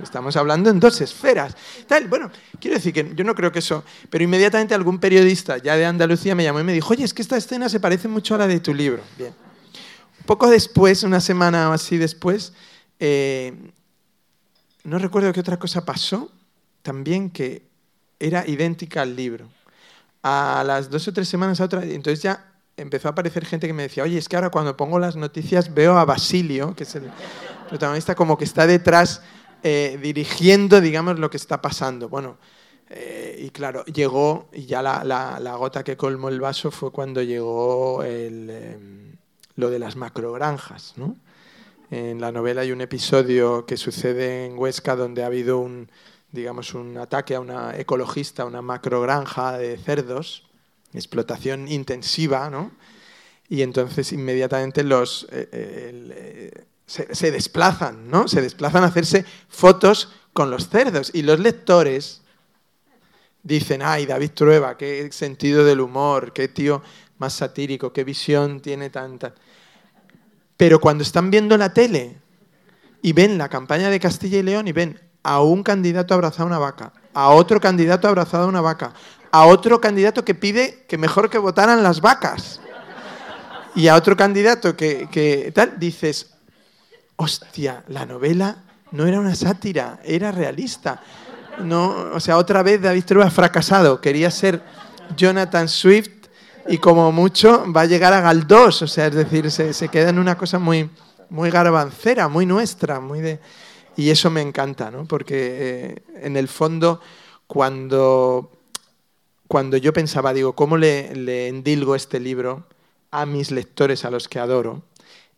Estamos hablando en dos esferas. Tal, bueno, quiero decir que yo no creo que eso, pero inmediatamente algún periodista ya de Andalucía me llamó y me dijo, oye, es que esta escena se parece mucho a la de tu libro. Bien. Poco después, una semana o así después, eh, no recuerdo qué otra cosa pasó, también que era idéntica al libro. A las dos o tres semanas a otra, entonces ya empezó a aparecer gente que me decía, oye, es que ahora cuando pongo las noticias veo a Basilio, que es el protagonista, como que está detrás eh, dirigiendo, digamos, lo que está pasando. Bueno, eh, y claro, llegó, y ya la, gota que colmó el vaso fue cuando llegó em, lo de las macrogranjas, ¿no? En la novela hay un episodio que sucede en Huesca donde ha habido un, digamos, un ataque a una ecologista, una macrogranja de cerdos, explotación intensiva, ¿no? Y entonces inmediatamente los, eh, eh, se, desplazan, ¿no? Se desplazan a hacerse fotos con los cerdos. Y los lectores dicen, ay, David Trueba, qué sentido del humor, qué tío más satírico, qué visión tiene tanta... Pero cuando están viendo la tele y ven la campaña de Castilla y León y ven a un candidato abrazado a una vaca, a otro candidato abrazado a una vaca, a otro candidato que pide que mejor que votaran las vacas, y a otro candidato que, que tal, dices, hostia, la novela no era una sátira, era realista. No, o sea, otra vez David Trueba ha fracasado, quería ser Jonathan Swift y como mucho va a llegar a Galdós, o sea, es decir, se, queda en una cosa muy, muy garbancera, muy nuestra, muy de... Y eso me encanta, ¿no? Porque eh, en el fondo, cuando, cuando yo pensaba, digo, ¿cómo le, le endilgo este libro a mis lectores, a los que adoro?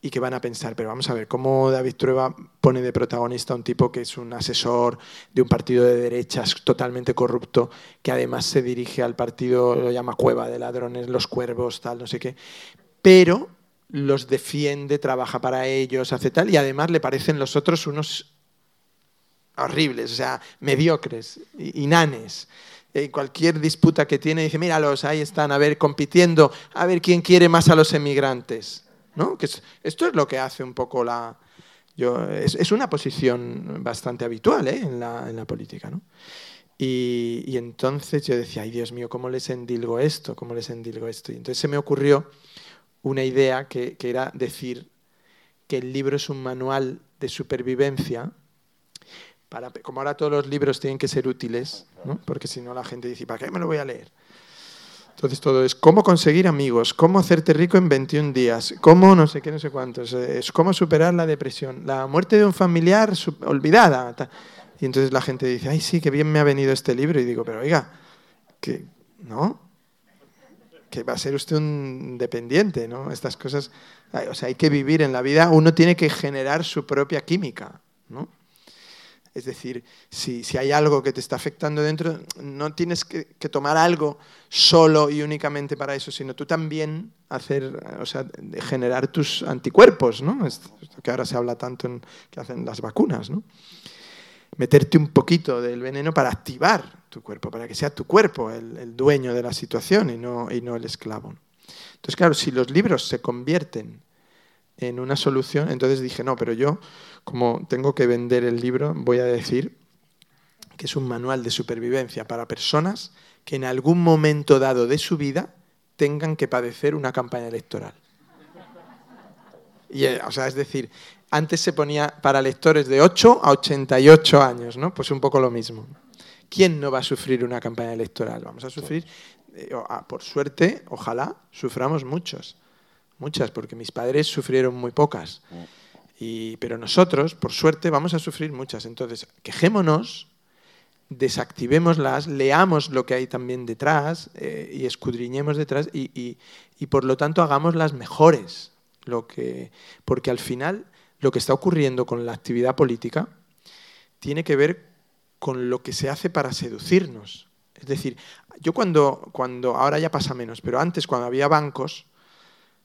Y que van a pensar, pero vamos a ver, ¿cómo David Trueba pone de protagonista a un tipo que es un asesor de un partido de derechas totalmente corrupto, que además se dirige al partido, lo llama cueva de ladrones, los cuervos, tal, no sé qué, pero los defiende, trabaja para ellos, hace tal, y además le parecen los otros unos horribles, o sea, mediocres, inanes. En cualquier disputa que tiene, dice, míralos, ahí están, a ver, compitiendo, a ver quién quiere más a los emigrantes. Que esto es lo que hace un poco la... es, una posición bastante habitual ¿eh? en, la, política, Y, entonces yo decía, ay Dios mío, ¿cómo les endilgo esto? ¿Cómo les endilgo esto? Y entonces se me ocurrió una idea que, era decir que el libro es un manual de supervivencia, para, como ahora todos los libros tienen que ser útiles, porque si no la gente dice, ¿para qué me lo voy a leer? Entonces todo es cómo conseguir amigos, cómo hacerte rico en 21 días, cómo no sé qué, no sé cuántos, es cómo superar la depresión, la muerte de un familiar olvidada. Y entonces la gente dice, ay, sí, qué bien me ha venido este libro. Y digo, pero oiga, que no, que va a ser usted un dependiente, ¿no? Estas cosas, o sea, hay que vivir en la vida, uno tiene que generar su propia química, ¿no? Es decir, si, hay algo que te está afectando dentro, no tienes que, tomar algo solo y únicamente para eso, sino tú también hacer, o sea, generar tus anticuerpos, ¿no? Esto que ahora se habla tanto en que hacen las vacunas, ¿no? Meterte un poquito del veneno para activar tu cuerpo, para que sea tu cuerpo el, dueño de la situación y no, y no el esclavo. Entonces, claro, si los libros se convierten en una solución, entonces dije, no, pero yo como tengo que vender el libro, voy a decir que es un manual de supervivencia para personas que en algún momento dado de su vida tengan que padecer una campaña electoral. Y, eh, o sea, es decir, antes se ponía para lectores de 8 a 88 años, ¿no? Pues un poco lo mismo. ¿Quién no va a sufrir una campaña electoral? Vamos a sufrir, eh, ah, por suerte, ojalá, suframos muchos. Muchas, porque mis padres sufrieron muy pocas pero nosotros, por suerte, vamos a sufrir muchas. Entonces, quejémonos, desactivémoslas, leamos lo que hay también detrás eh, y escudriñemos detrás y, por lo tanto hagámoslas mejores. Lo que, porque al final lo que está ocurriendo con la actividad política tiene que ver con lo que se hace para seducirnos. Es decir, yo cuando, cuando ahora ya pasa menos, pero antes cuando había bancos,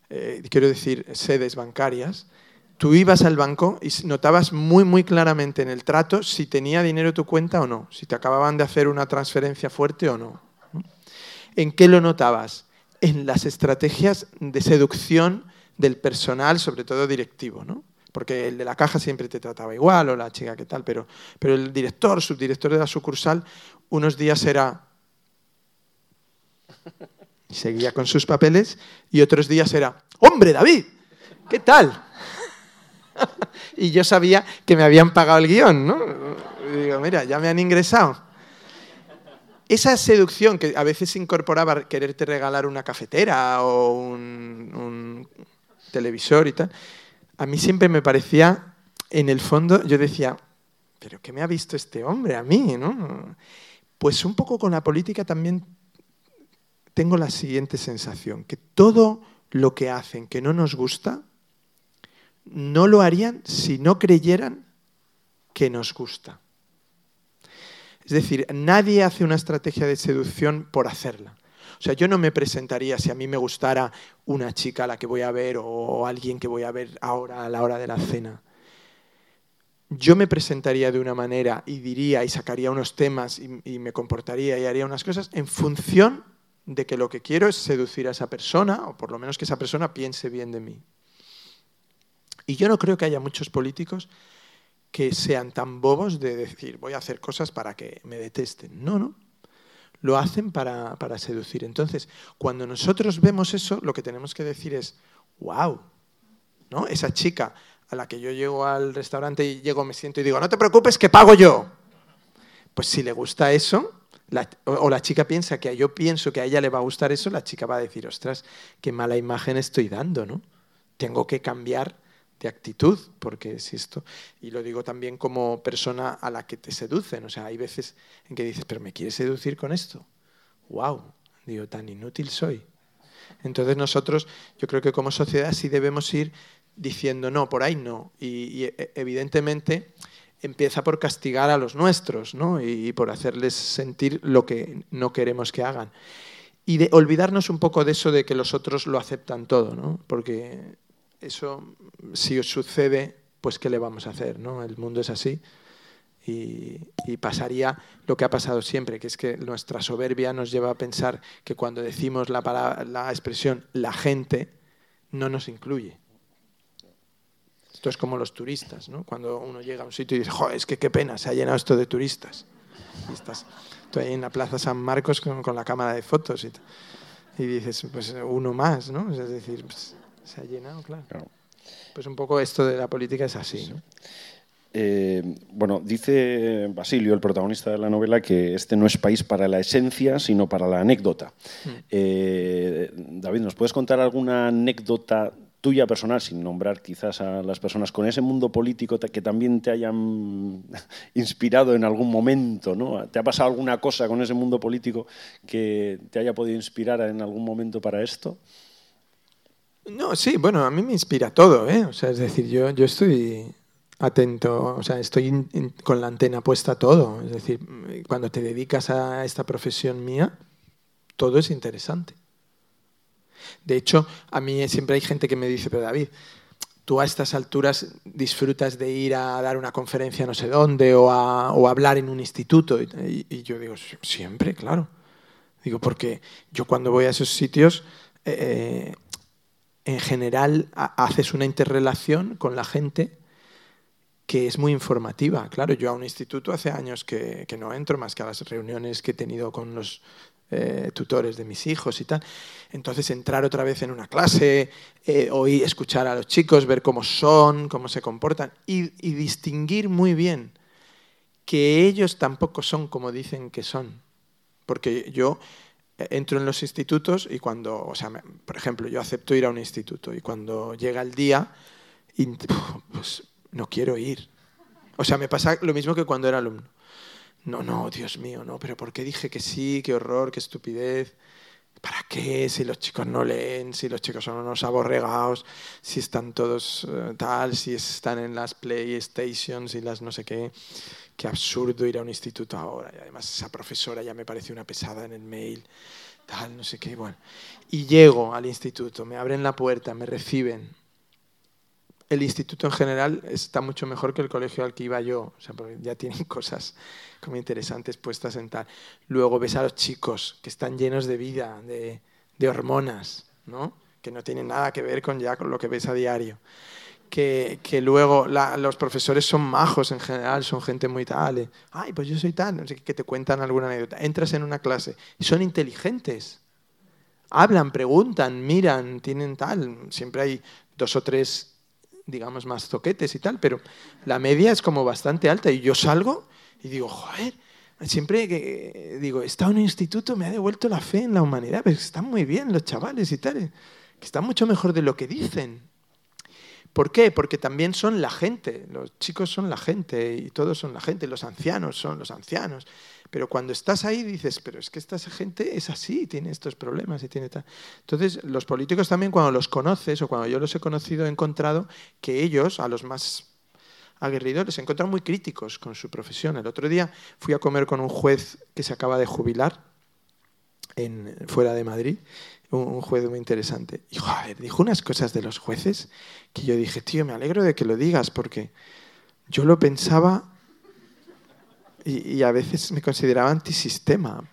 eh, quiero decir sedes bancarias, tú ibas al banco y notabas muy, muy claramente en el trato si tenía dinero tu cuenta o no, si te acababan de hacer una transferencia fuerte o no. ¿En qué lo notabas? En las estrategias de seducción del personal, sobre todo directivo, ¿no? Porque el de la caja siempre te trataba igual, o la chica que tal, pero, pero el director, subdirector de la sucursal, unos días era... Seguía con sus papeles y otros días era, ¡Hombre, David! ¿Qué tal? y yo sabía que me habían pagado el guion, ¿no? Digo, mira, ya me han ingresado. Esa seducción que a veces incorporaba quererte regalar una cafetera o un, televisor y tal, a mí siempre me parecía, en el fondo, yo decía, pero ¿qué me ha visto este hombre a mí? ¿no? Pues un poco con la política también tengo la siguiente sensación, que todo lo que hacen que no nos gusta, no lo harían si no creyeran que nos gusta. Es decir, nadie hace una estrategia de seducción por hacerla. O sea, yo no me presentaría si a mí me gustara una chica a la que voy a ver o alguien que voy a ver ahora a la hora de la cena. Yo me presentaría de una manera y diría y sacaría unos temas y, y me comportaría y haría unas cosas en función de que lo que quiero es seducir a esa persona o por lo menos que esa persona piense bien de mí. Y yo no creo que haya muchos políticos que sean tan bobos de decir voy a hacer cosas para que me detesten. No, no. Lo hacen para, seducir. Entonces, cuando nosotros vemos eso, lo que tenemos que decir es, wow, ¿no? Esa chica a la que yo llego al restaurante y llego, me siento y digo, no te preocupes, que pago yo. Pues si le gusta eso, o, la chica piensa que yo pienso que a ella le va a gustar eso, la chica va a decir, ostras, qué mala imagen estoy dando, ¿no? Tengo que cambiar de actitud, porque es esto, y lo digo también como persona a la que te seducen, o sea, hay veces en que dices, pero ¿me quieres seducir con esto? ¡Wow! Digo, tan inútil soy. Entonces nosotros, yo creo que como sociedad sí debemos ir diciendo, no, por ahí no, y, e, evidentemente empieza por castigar a los nuestros, ¿no? Y, por hacerles sentir lo que no queremos que hagan. Y de olvidarnos un poco de eso de que los otros lo aceptan todo, ¿no? Porque eso, si os sucede, pues ¿qué le vamos a hacer? ¿no? El mundo es así. Y, pasaría lo que ha pasado siempre, que es que nuestra soberbia nos lleva a pensar que cuando decimos la, la expresión la gente, no nos incluye. Esto es como los turistas, ¿no? Cuando uno llega a un sitio y dice, joder, es que qué pena, se ha llenado esto de turistas. Y estás tú ahí en la Plaza San Marcos con, la cámara de fotos y, y, dices, pues uno más, ¿no? Es decir, pues, se ha llenado, claro. Pues un poco esto de la política es así, ¿no? Eh, bueno, dice Basilio, el protagonista de la novela, que este no es país para la esencia, sino para la anécdota. Mm. Eh, David, ¿nos puedes contar alguna anécdota tuya personal, sin nombrar quizás a las personas, con ese mundo político que también te hayan inspirado en algún momento? ¿no? ¿Te ha pasado alguna cosa con ese mundo político que te haya podido inspirar en algún momento para esto? No, sí, bueno, a mí me inspira todo, ¿eh? O sea, es decir, yo, yo estoy atento, o sea, estoy con la antena puesta a todo. Es decir, cuando te dedicas a esta profesión mía, todo es interesante. De hecho, a mí siempre hay gente que me dice, pero David, tú a estas alturas disfrutas de ir a dar una conferencia no sé dónde o a, o hablar en un instituto. Y, yo digo, siempre, claro. Digo, porque yo cuando voy a esos sitios... Eh, en general haces una interrelación con la gente que es muy informativa. Claro, yo a un instituto hace años que, no entro más que a las reuniones que he tenido con los eh, tutores de mis hijos y tal. Entonces entrar otra vez en una clase, eh, escuchar a los chicos, ver cómo son, cómo se comportan y distinguir muy bien que ellos tampoco son como dicen que son. Porque yo entro en los institutos y cuando, o sea, por ejemplo, yo acepto ir a un instituto y cuando llega el día, pues no quiero ir. O sea, me pasa lo mismo que cuando era alumno. No, no, Dios mío, no, pero ¿por qué dije que sí? Qué horror, qué estupidez. ¿Para qué? Si los chicos no leen, si los chicos son unos aborregados, si están todos eh, tal, si están en las PlayStations y las no sé qué qué absurdo ir a un instituto ahora. Y además esa profesora ya me parece una pesada en el mail, tal, no sé qué, bueno. Y llego al instituto, me abren la puerta, me reciben. el instituto en general está mucho mejor que el colegio al que iba yo, o porque ya tienen cosas como interesantes puestas en tal. Luego ves a los chicos que están llenos de vida, de, de hormonas, ¿no? que no tienen nada que ver con ya con lo que ves a diario. Que, que luego la, los profesores son majos en general, son gente muy tal. Ay, pues yo soy tal, no sé que te cuentan alguna anécdota. Entras en una clase y son inteligentes. Hablan, preguntan, miran, tienen tal. Siempre hay dos o tres, digamos, más toquetes y tal, pero la media es como bastante alta. Y yo salgo y digo, joder, siempre que digo, en un instituto, me ha devuelto la fe en la humanidad, pero están muy bien los chavales y tal, que están mucho mejor de lo que dicen. ¿Por qué? Porque también son la gente, los chicos son la gente y todos son la gente, los ancianos son los ancianos. Pero cuando estás ahí dices, pero es que esta gente es así, tiene estos problemas y tiene tal. Entonces, los políticos también cuando los conoces o cuando yo los he conocido he encontrado que ellos, a los más aguerridos, les he encontrado muy críticos con su profesión. El otro día fui a comer con un juez que se acaba de jubilar fuera de Madrid, un, juez muy interesante. Y joder, dijo unas cosas de los jueces que yo dije, tío, me alegro de que lo digas porque yo lo pensaba y, a veces me consideraba antisistema.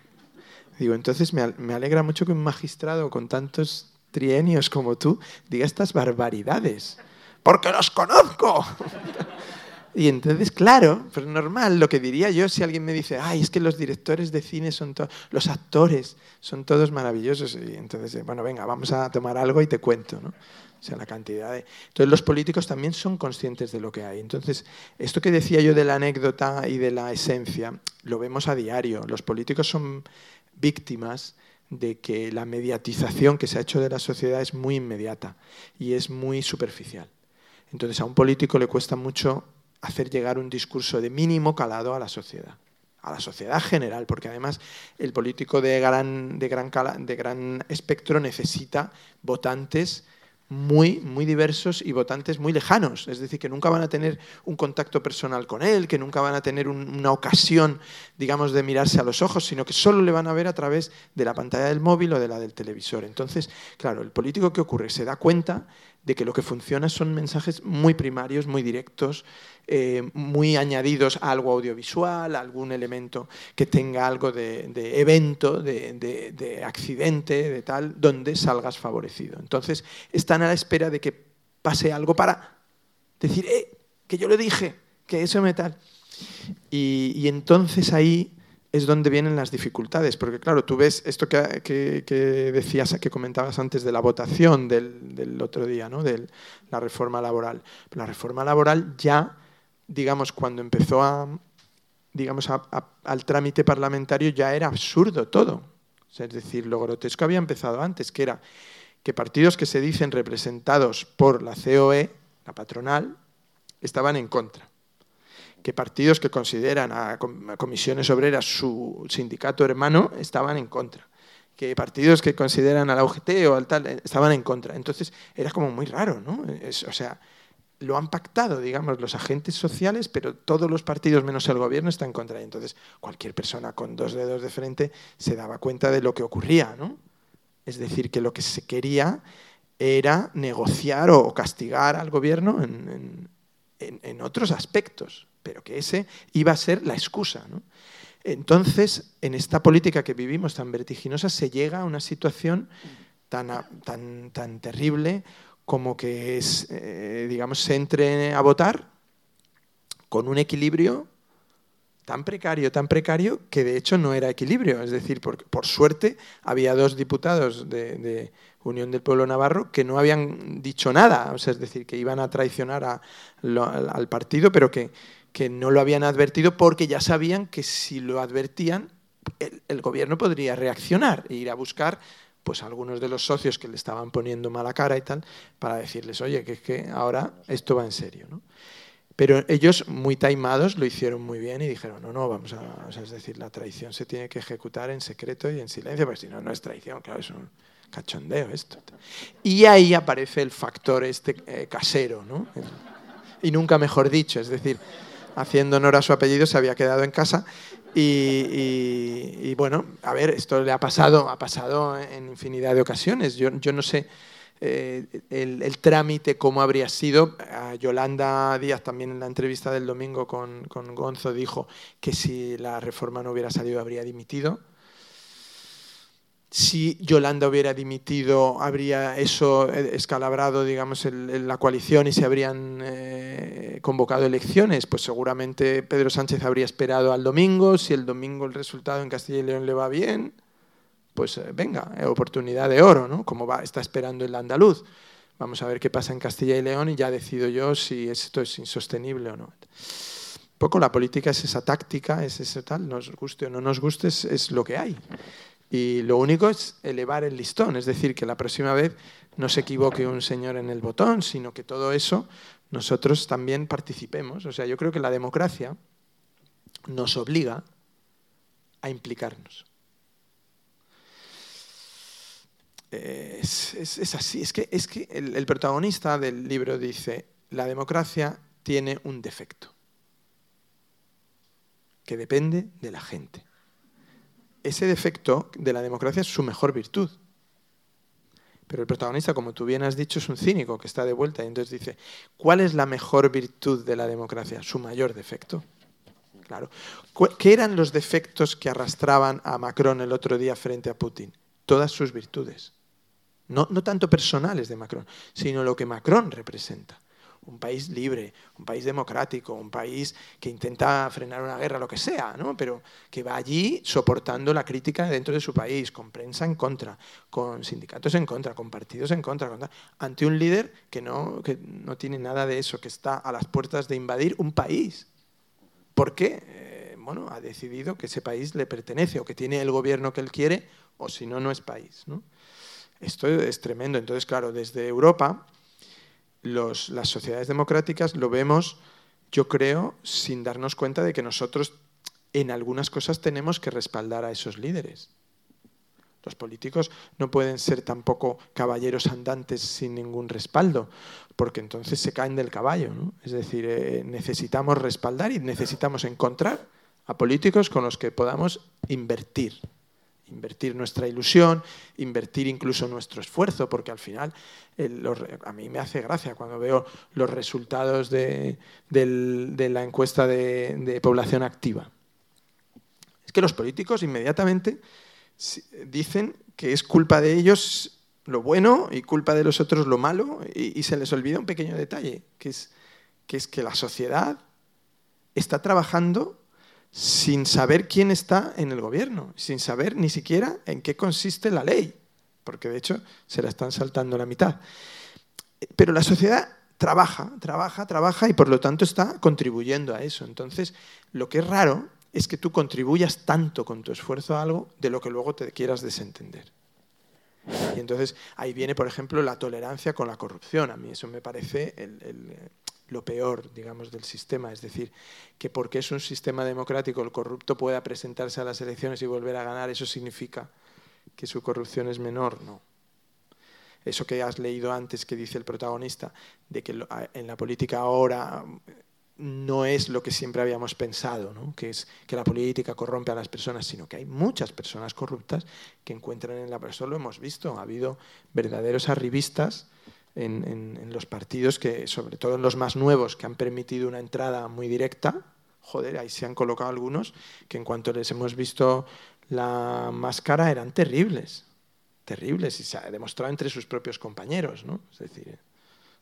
Digo, entonces me, me alegra mucho que un magistrado con tantos trienios como tú diga estas barbaridades. Porque los conozco. Y entonces, claro, pues normal, lo que diría yo si alguien me dice, ay, es que los directores de cine son todos, los actores son todos maravillosos. Y entonces, eh, bueno, venga, vamos a tomar algo y te cuento, ¿no? O sea, la cantidad de... Entonces, los políticos también son conscientes de lo que hay. Entonces, esto que decía yo de la anécdota y de la esencia, lo vemos a diario. Los políticos son víctimas de que la mediatización que se ha hecho de la sociedad es muy inmediata y es muy superficial. Entonces, a un político le cuesta mucho hacer llegar un discurso de mínimo calado a la sociedad, a la sociedad general, porque además el político de gran, de gran, de gran espectro necesita votantes muy, muy diversos y votantes muy lejanos, es decir, que nunca van a tener un contacto personal con él, que nunca van a tener un- una ocasión, digamos, de mirarse a los ojos, sino que solo le van a ver a través de la pantalla del móvil o de la del televisor. Entonces, claro, el político que ocurre se da cuenta de que lo que funciona son mensajes muy primarios, muy directos, eh, muy añadidos a algo audiovisual, algún elemento que tenga algo de, evento, de, de- de accidente, de tal, donde salgas favorecido. Entonces, están a la espera de que pase algo para decir, eh, que yo lo dije, que eso me tal. Y entonces ahí es donde vienen las dificultades, porque claro, tú ves esto que, que- decías, que comentabas antes de la votación del, otro día, ¿no? de la reforma laboral. La reforma laboral ya, digamos, cuando empezó a, digamos, a- al trámite parlamentario ya era absurdo todo. Es decir, lo grotesco había empezado antes, que era que partidos que se dicen representados por la COE, la patronal, estaban en contra que partidos que consideran a com- a comisiones obreras su sindicato hermano estaban en contra, que partidos que consideran a la UGT o al tal eh, estaban en contra. Entonces era como muy raro, ¿no? O sea, lo han pactado, digamos, los agentes sociales, pero todos los partidos menos el gobierno están en contra. Y entonces cualquier persona con dos dedos de frente se daba cuenta de lo que ocurría, ¿no? Es decir, que lo que se quería era negociar o castigar al gobierno en otros aspectos, pero que ese iba a ser la excusa. ¿no? Entonces, en esta política que vivimos tan vertiginosa, se llega a una situación tan, tan, tan terrible como que es, eh, digamos, se entre a votar con un equilibrio tan precario, tan precario, que de hecho no era equilibrio. Es decir, por, por suerte había dos diputados de, Unión del Pueblo Navarro que no habían dicho nada, o sea, es decir, que iban a traicionar al partido, pero que, que no lo habían advertido porque ya sabían que si lo advertían, el, gobierno podría reaccionar e ir a buscar pues a algunos de los socios que le estaban poniendo mala cara y tal, para decirles, oye, que es que ahora esto va en serio. ¿no? Pero ellos, muy taimados, lo hicieron muy bien y dijeron, no, no, vamos a... es decir, la traición se tiene que ejecutar en secreto y en silencio, porque si no, no es traición, claro, es un cachondeo esto. Y ahí aparece el factor este eh, casero, ¿no? Y nunca mejor dicho, es decir, haciendo honor a su apellido, se había quedado en casa y, bueno, a ver, esto le ha pasado, ha pasado en infinidad de ocasiones. Yo, yo no sé eh, el, trámite, cómo habría sido. Yolanda Díaz también en la entrevista del domingo con, con Gonzo dijo que si la reforma no hubiera salido habría dimitido si Yolanda hubiera dimitido, habría eso eh, escalabrado, digamos, la coalición y se habrían eh, convocado elecciones, pues seguramente Pedro Sánchez habría esperado al domingo. Si el domingo el resultado en Castilla y León le va bien, pues eh, venga, oportunidad de oro, ¿no? Como va, está esperando el andaluz. Vamos a ver qué pasa en Castilla y León y ya decido yo si esto es insostenible o no. Poco la política es esa táctica, es eso tal, nos guste o no nos guste, es lo que hay. Y lo único es elevar el listón, es decir, que la próxima vez no se equivoque un señor en el botón, sino que todo eso nosotros también participemos. O sea, yo creo que la democracia nos obliga a implicarnos. Es, así, es que, es que el protagonista del libro dice, la democracia tiene un defecto, que depende de la gente ese defecto de la democracia es su mejor virtud. Pero el protagonista, como tú bien has dicho, es un cínico que está de vuelta y entonces dice, ¿cuál es la mejor virtud de la democracia? Su mayor defecto. Claro. ¿Qué eran los defectos que arrastraban a Macron el otro día frente a Putin? Todas sus virtudes. No, no tanto personales de Macron, sino lo que Macron representa un país libre, un país democrático, un país que intenta frenar una guerra, lo que sea, ¿no? pero que va allí soportando la crítica dentro de su país, con prensa en contra, con sindicatos en contra, con partidos en contra, ante un líder que no, que no tiene nada de eso, que está a las puertas de invadir un país. ¿Por qué? Eh, bueno, ha decidido que ese país le pertenece o que tiene el gobierno que él quiere, o si no, no es país. Esto es tremendo. Entonces, claro, desde Europa las sociedades democráticas lo vemos, yo creo, sin darnos cuenta de que nosotros en algunas cosas tenemos que respaldar a esos líderes. Los políticos no pueden ser tampoco caballeros andantes sin ningún respaldo, porque entonces se caen del caballo. Es decir, eh, necesitamos respaldar y necesitamos encontrar a políticos con los que podamos invertir invertir nuestra ilusión, invertir incluso nuestro esfuerzo, porque al final a mí me hace gracia cuando veo los resultados de, la encuesta de, población activa. Es que los políticos inmediatamente dicen que es culpa de ellos lo bueno y culpa de los otros lo malo, y, se les olvida un pequeño detalle, que es, que es que la sociedad está trabajando sin saber quién está en el gobierno, sin saber ni siquiera en qué consiste la ley, porque de hecho se la están saltando la mitad. Pero la sociedad trabaja, trabaja, trabaja y por lo tanto está contribuyendo a eso. Entonces, lo que es raro es que tú contribuyas tanto con tu esfuerzo a algo de lo que luego te quieras desentender. Y entonces ahí viene, por ejemplo, la tolerancia con la corrupción. A mí eso me parece el, lo peor, digamos, del sistema. Es decir, que porque es un sistema democrático el corrupto pueda presentarse a las elecciones y volver a ganar, eso significa que su corrupción es menor, no. Eso que has leído antes que dice el protagonista, de que en la política ahora no es lo que siempre habíamos pensado, ¿no? que es que la política corrompe a las personas, sino que hay muchas personas corruptas que encuentran en la... Eso lo hemos visto, ha habido verdaderos arribistas en, los partidos, que sobre todo en los más nuevos, que han permitido una entrada muy directa, joder, ahí se han colocado algunos que en cuanto les hemos visto la máscara eran terribles, terribles, y se ha demostrado entre sus propios compañeros, ¿no? Es decir,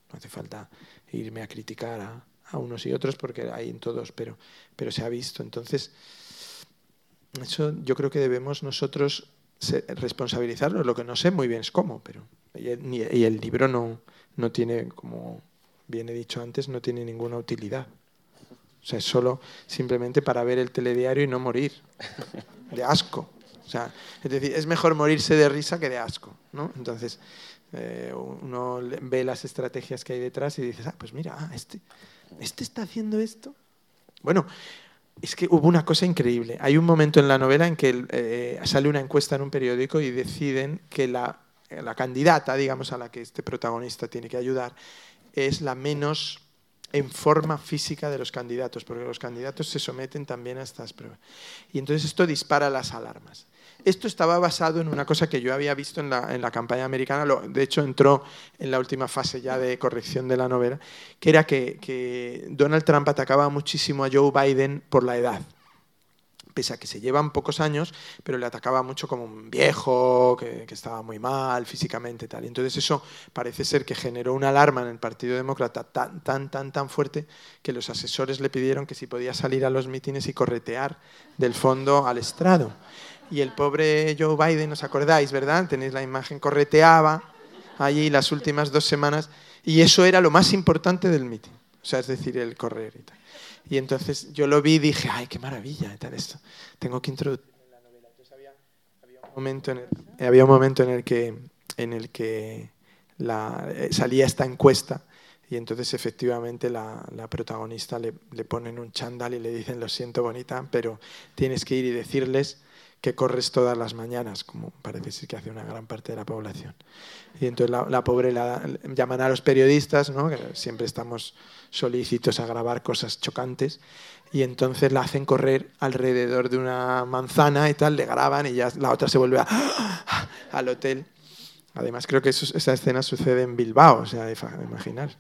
no hace falta irme a criticar a, unos y otros porque hay en todos, pero, pero se ha visto. Entonces, eso yo creo que debemos nosotros responsabilizarnos, lo que no sé muy bien es cómo, pero y el, libro no, no tiene, como bien he dicho antes, no tiene ninguna utilidad. O sea, es solo simplemente para ver el telediario y no morir de asco. O sea, es decir, es mejor morirse de risa que de asco, ¿no? Entonces, eh, uno ve las estrategias que hay detrás y dices, ah, pues mira, ah, este, este está haciendo esto. Bueno, es que hubo una cosa increíble. Hay un momento en la novela en que eh, sale una encuesta en un periódico y deciden que la la candidata, digamos, a la que este protagonista tiene que ayudar, es la menos en forma física de los candidatos, porque los candidatos se someten también a estas pruebas. Y entonces esto dispara las alarmas. Esto estaba basado en una cosa que yo había visto en la, campaña americana, de hecho entró en la última fase ya de corrección de la novela, que era que Donald Trump atacaba muchísimo a Joe Biden por la edad pese a que se llevan pocos años, pero le atacaba mucho como un viejo, que, estaba muy mal físicamente. Tal. Y entonces eso parece ser que generó una alarma en el Partido Demócrata tan, tan, tan, tan fuerte que los asesores le pidieron que si podía salir a los mítines y corretear del fondo al estrado. Y el pobre Joe Biden, ¿os acordáis, verdad? Tenéis la imagen, correteaba allí las últimas dos semanas y eso era lo más importante del mitin. O sea, es decir, el correr y tal. Y entonces yo lo vi y dije, ay, qué maravilla, tal esto. Tengo que introducir había, un momento en el, había un momento en el que, en el que la, eh, salía esta encuesta y entonces efectivamente la, la protagonista le, le, ponen un chándal y le dicen, lo siento bonita, pero tienes que ir y decirles que corres todas las mañanas, como parece ser que hace una gran parte de la población. Y entonces la, pobre la, llaman a los periodistas, ¿no? que siempre estamos solícitos a grabar cosas chocantes, y entonces la hacen correr alrededor de una manzana y tal, le graban y ya la otra se vuelve al hotel. Además creo que esa escena sucede en Bilbao, o sea, imaginar.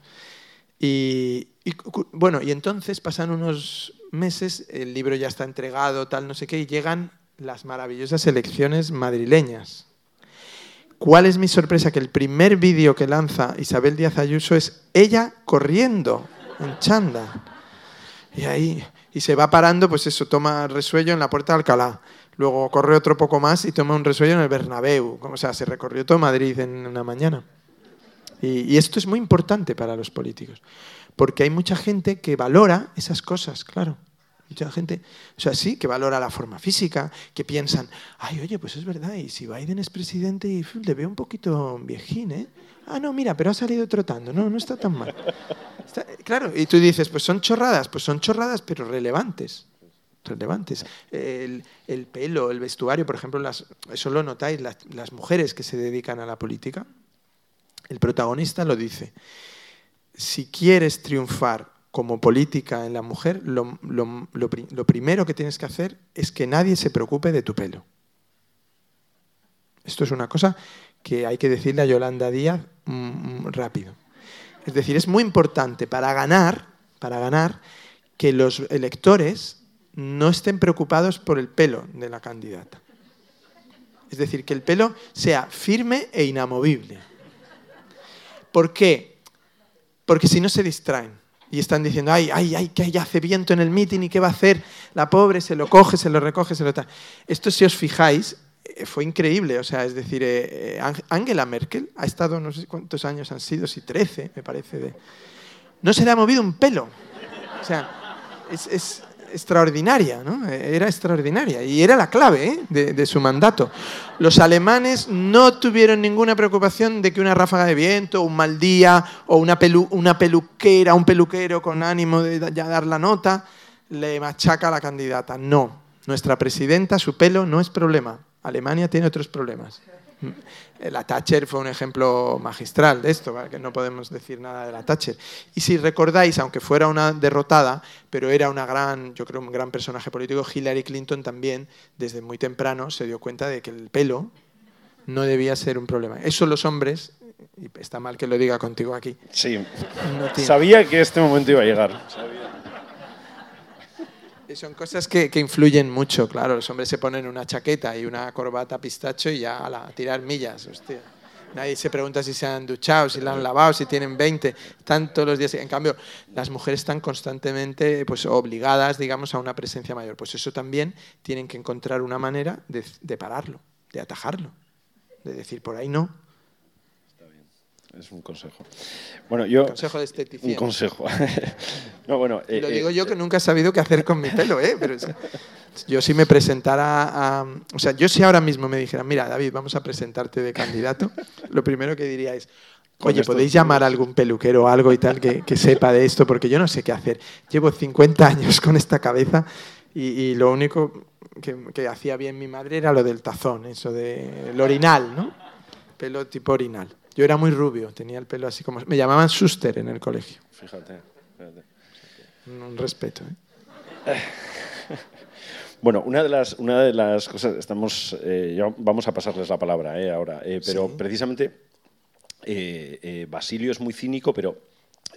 Y, y, bueno, y entonces pasan unos meses, el libro ya está entregado, tal, no sé qué, y llegan las maravillosas elecciones madrileñas. ¿Cuál es mi sorpresa? Que el primer vídeo que lanza Isabel Díaz Ayuso es ella corriendo en chanda. Y ahí, y se va parando, pues eso, toma resuello en la puerta de Alcalá. Luego corre otro poco más y toma un resuello en el Bernabéu. O sea, se recorrió todo Madrid en una mañana. Y, y esto es muy importante para los políticos, porque hay mucha gente que valora esas cosas, claro. Mucha gente, o sea, sí, que valora la forma física, que piensan, ay, oye, pues es verdad, y si Biden es presidente y le veo un poquito viejín, ¿eh? Ah, no, mira, pero ha salido trotando, no, no está tan mal. claro, y tú dices, pues son chorradas, pues son chorradas, pero relevantes. Relevantes. El, pelo, el vestuario, por ejemplo, eso lo notáis, las mujeres que se dedican a la política. El protagonista lo dice. Si quieres triunfar como política en la mujer, lo, primero que tienes que hacer es que nadie se preocupe de tu pelo. Esto es una cosa que hay que decirle a Yolanda Díaz mm, mm, rápido. Es decir, es muy importante para ganar, para ganar, que los electores no estén preocupados por el pelo de la candidata. Es decir, que el pelo sea firme e inamovible. ¿Por qué? Porque si no se distraen y están diciendo, ay, ay, ay, que hace viento en el meeting y qué va a hacer la pobre, se lo coge, se lo recoge, se lo tal. Esto, si os fijáis, eh, fue increíble. O sea, es decir, eh, eh, Angela Merkel ha estado, no sé cuántos años han sido, si 13, me parece, de... no se le ha movido un pelo. O sea, es, extraordinaria, ¿no? Era extraordinaria y era la clave de, de, su mandato. Los alemanes no tuvieron ninguna preocupación de que una ráfaga de viento, un mal día o una, una peluquera, un peluquero con ánimo de ya dar la nota, le machaca a la candidata. No, nuestra presidenta, su pelo no es problema. Alemania tiene otros problemas. La Thatcher fue un ejemplo magistral de esto, que no podemos decir nada de la Thatcher. Y si recordáis, aunque fuera una derrotada, pero era una gran, yo creo, un gran personaje político, Hillary Clinton también, desde muy temprano, se dio cuenta de que el pelo no debía ser un problema. Eso los hombres, y está mal que lo diga contigo aquí. Sí, sabía que este momento iba a llegar. Son cosas que, influyen mucho, claro. Los hombres se ponen una chaqueta y una corbata pistacho y ya a, tirar millas. Nadie se pregunta si se han duchado, si la han lavado, si tienen 20, están todos los días. En cambio, las mujeres están constantemente pues, obligadas, digamos, a una presencia mayor. Pues eso también tienen que encontrar una manera de, de pararlo, de atajarlo, de decir por ahí no, es un consejo. Bueno, yo, un consejo de. Un consejo. no, bueno, eh, lo digo yo que nunca he sabido qué hacer con mi pelo, ¿eh? Pero yo si me presentara a... O sea, yo si ahora mismo me dijeran, mira, David, vamos a presentarte de candidato, lo primero que diría es, oye, ¿podéis llamar a algún peluquero o algo y tal que, que, sepa de esto? Porque yo no sé qué hacer. Llevo 50 años con esta cabeza y, y lo único que, que, hacía bien mi madre era lo del tazón, eso del orinal, ¿no? Pelo tipo orinal. Yo era muy rubio, tenía el pelo así como... Me llamaban Schuster en el colegio. Fíjate. Un respeto. ¿eh? Bueno, una de las, una de las cosas, estamos, eh, ya vamos a pasarles la palabra eh, ahora, eh, pero Sí. precisamente eh, Basilio es muy cínico, pero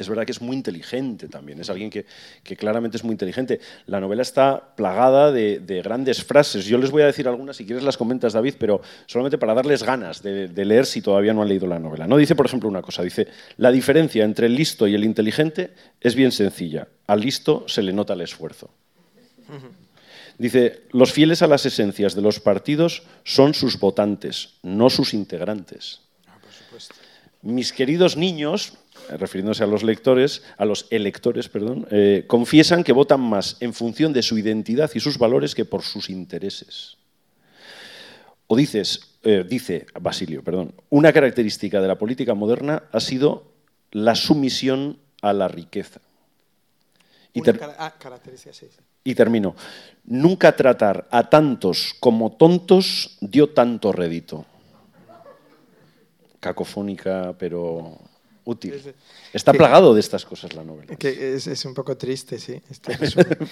es verdad que es muy inteligente también, es alguien que, que claramente es muy inteligente. La novela está plagada de, de grandes frases. Yo les voy a decir algunas, si quieres las comentas, David, pero solamente para darles ganas de, de leer si todavía no han leído la novela. No dice, por ejemplo, una cosa, dice, la diferencia entre el listo y el inteligente es bien sencilla. Al listo se le nota el esfuerzo. Dice, los fieles a las esencias de los partidos son sus votantes, no sus integrantes. Mis queridos niños, refiriéndose a los lectores, a los electores, perdón, eh, confiesan que votan más en función de su identidad y sus valores que por sus intereses. O dices, eh, dice Basilio, perdón, una característica de la política moderna ha sido la sumisión a la riqueza. Y ter- ah, sí. y termino. Nunca tratar a tantos como tontos dio tanto rédito. Cacofónica, pero útil. Está Que- plagado de estas cosas la novela. Que es, es un poco triste, sí. este resumen.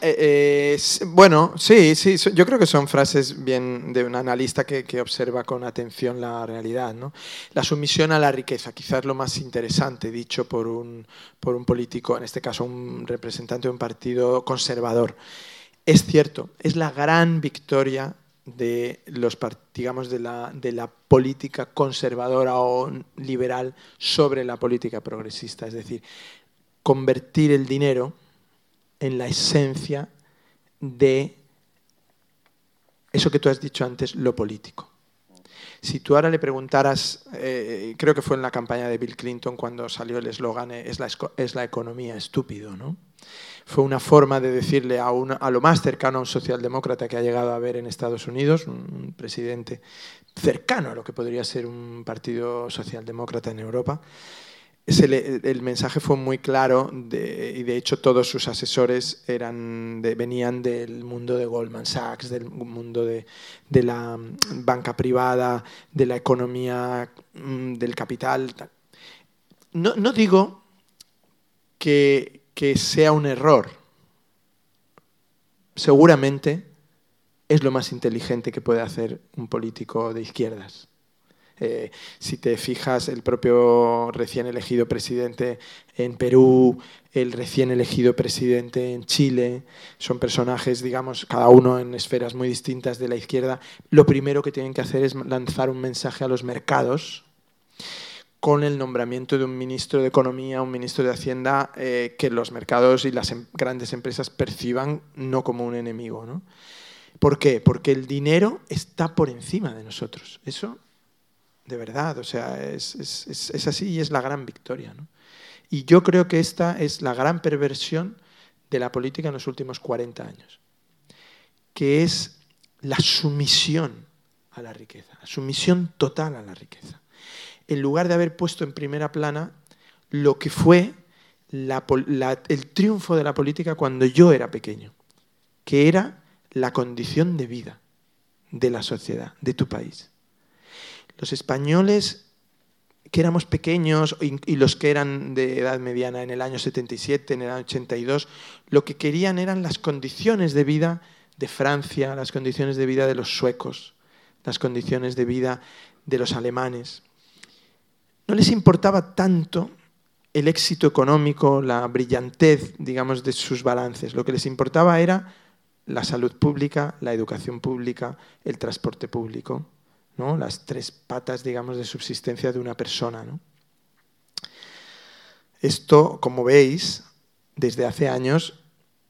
Eh, eh, bueno, sí, sí. Yo creo que son frases bien de un analista que, que observa con atención la realidad. ¿no? La sumisión a la riqueza, quizás lo más interesante dicho por un, por un político, en este caso un representante de un partido conservador. Es cierto, es la gran victoria de los digamos de la, de la política conservadora o liberal sobre la política progresista, es decir, convertir el dinero en la esencia de eso que tú has dicho antes, lo político. Si tú ahora le preguntaras, eh, creo que fue en la campaña de Bill Clinton cuando salió el eslogan es la, es la economía estúpido, ¿no? Fue una forma de decirle a, una- a lo más cercano a un socialdemócrata que ha llegado a ver en Estados Unidos, un presidente cercano a lo que podría ser un partido socialdemócrata en Europa, el mensaje fue muy claro y de hecho todos sus asesores eran venían del mundo de Goldman Sachs, del mundo de, de la mm, banca privada, de la economía mm, del capital. tal. No, no digo que, que sea un error. Seguramente es lo más inteligente que puede hacer un político de izquierdas. Eh, si te fijas, el propio recién elegido presidente en Perú, el recién elegido presidente en Chile, son personajes, digamos, cada uno en esferas muy distintas de la izquierda. Lo primero que tienen que hacer es lanzar un mensaje a los mercados con el nombramiento de un ministro de Economía, un ministro de Hacienda, eh, que los mercados y las em- grandes empresas perciban no como un enemigo. ¿no? ¿Por qué? Porque el dinero está por encima de nosotros. Eso de verdad, o sea, es, así y es la gran victoria. ¿no? Y yo creo que esta es la gran perversión de la política en los últimos 40 años, que es la sumisión a la riqueza, la sumisión total a la riqueza. En lugar de haber puesto en primera plana lo que fue el triunfo de la política cuando yo era pequeño, que era la condición de vida de la sociedad, de tu país los españoles que éramos pequeños y los que eran de edad mediana en el año 77, en el año 82, lo que querían eran las condiciones de vida de Francia, las condiciones de vida de los suecos, las condiciones de vida de los alemanes. No les importaba tanto el éxito económico, la brillantez, digamos, de sus balances. Lo que les importaba era la salud pública, la educación pública, el transporte público. ¿no? las tres patas, digamos, de subsistencia de una persona. ¿no? Esto, como veis, desde hace años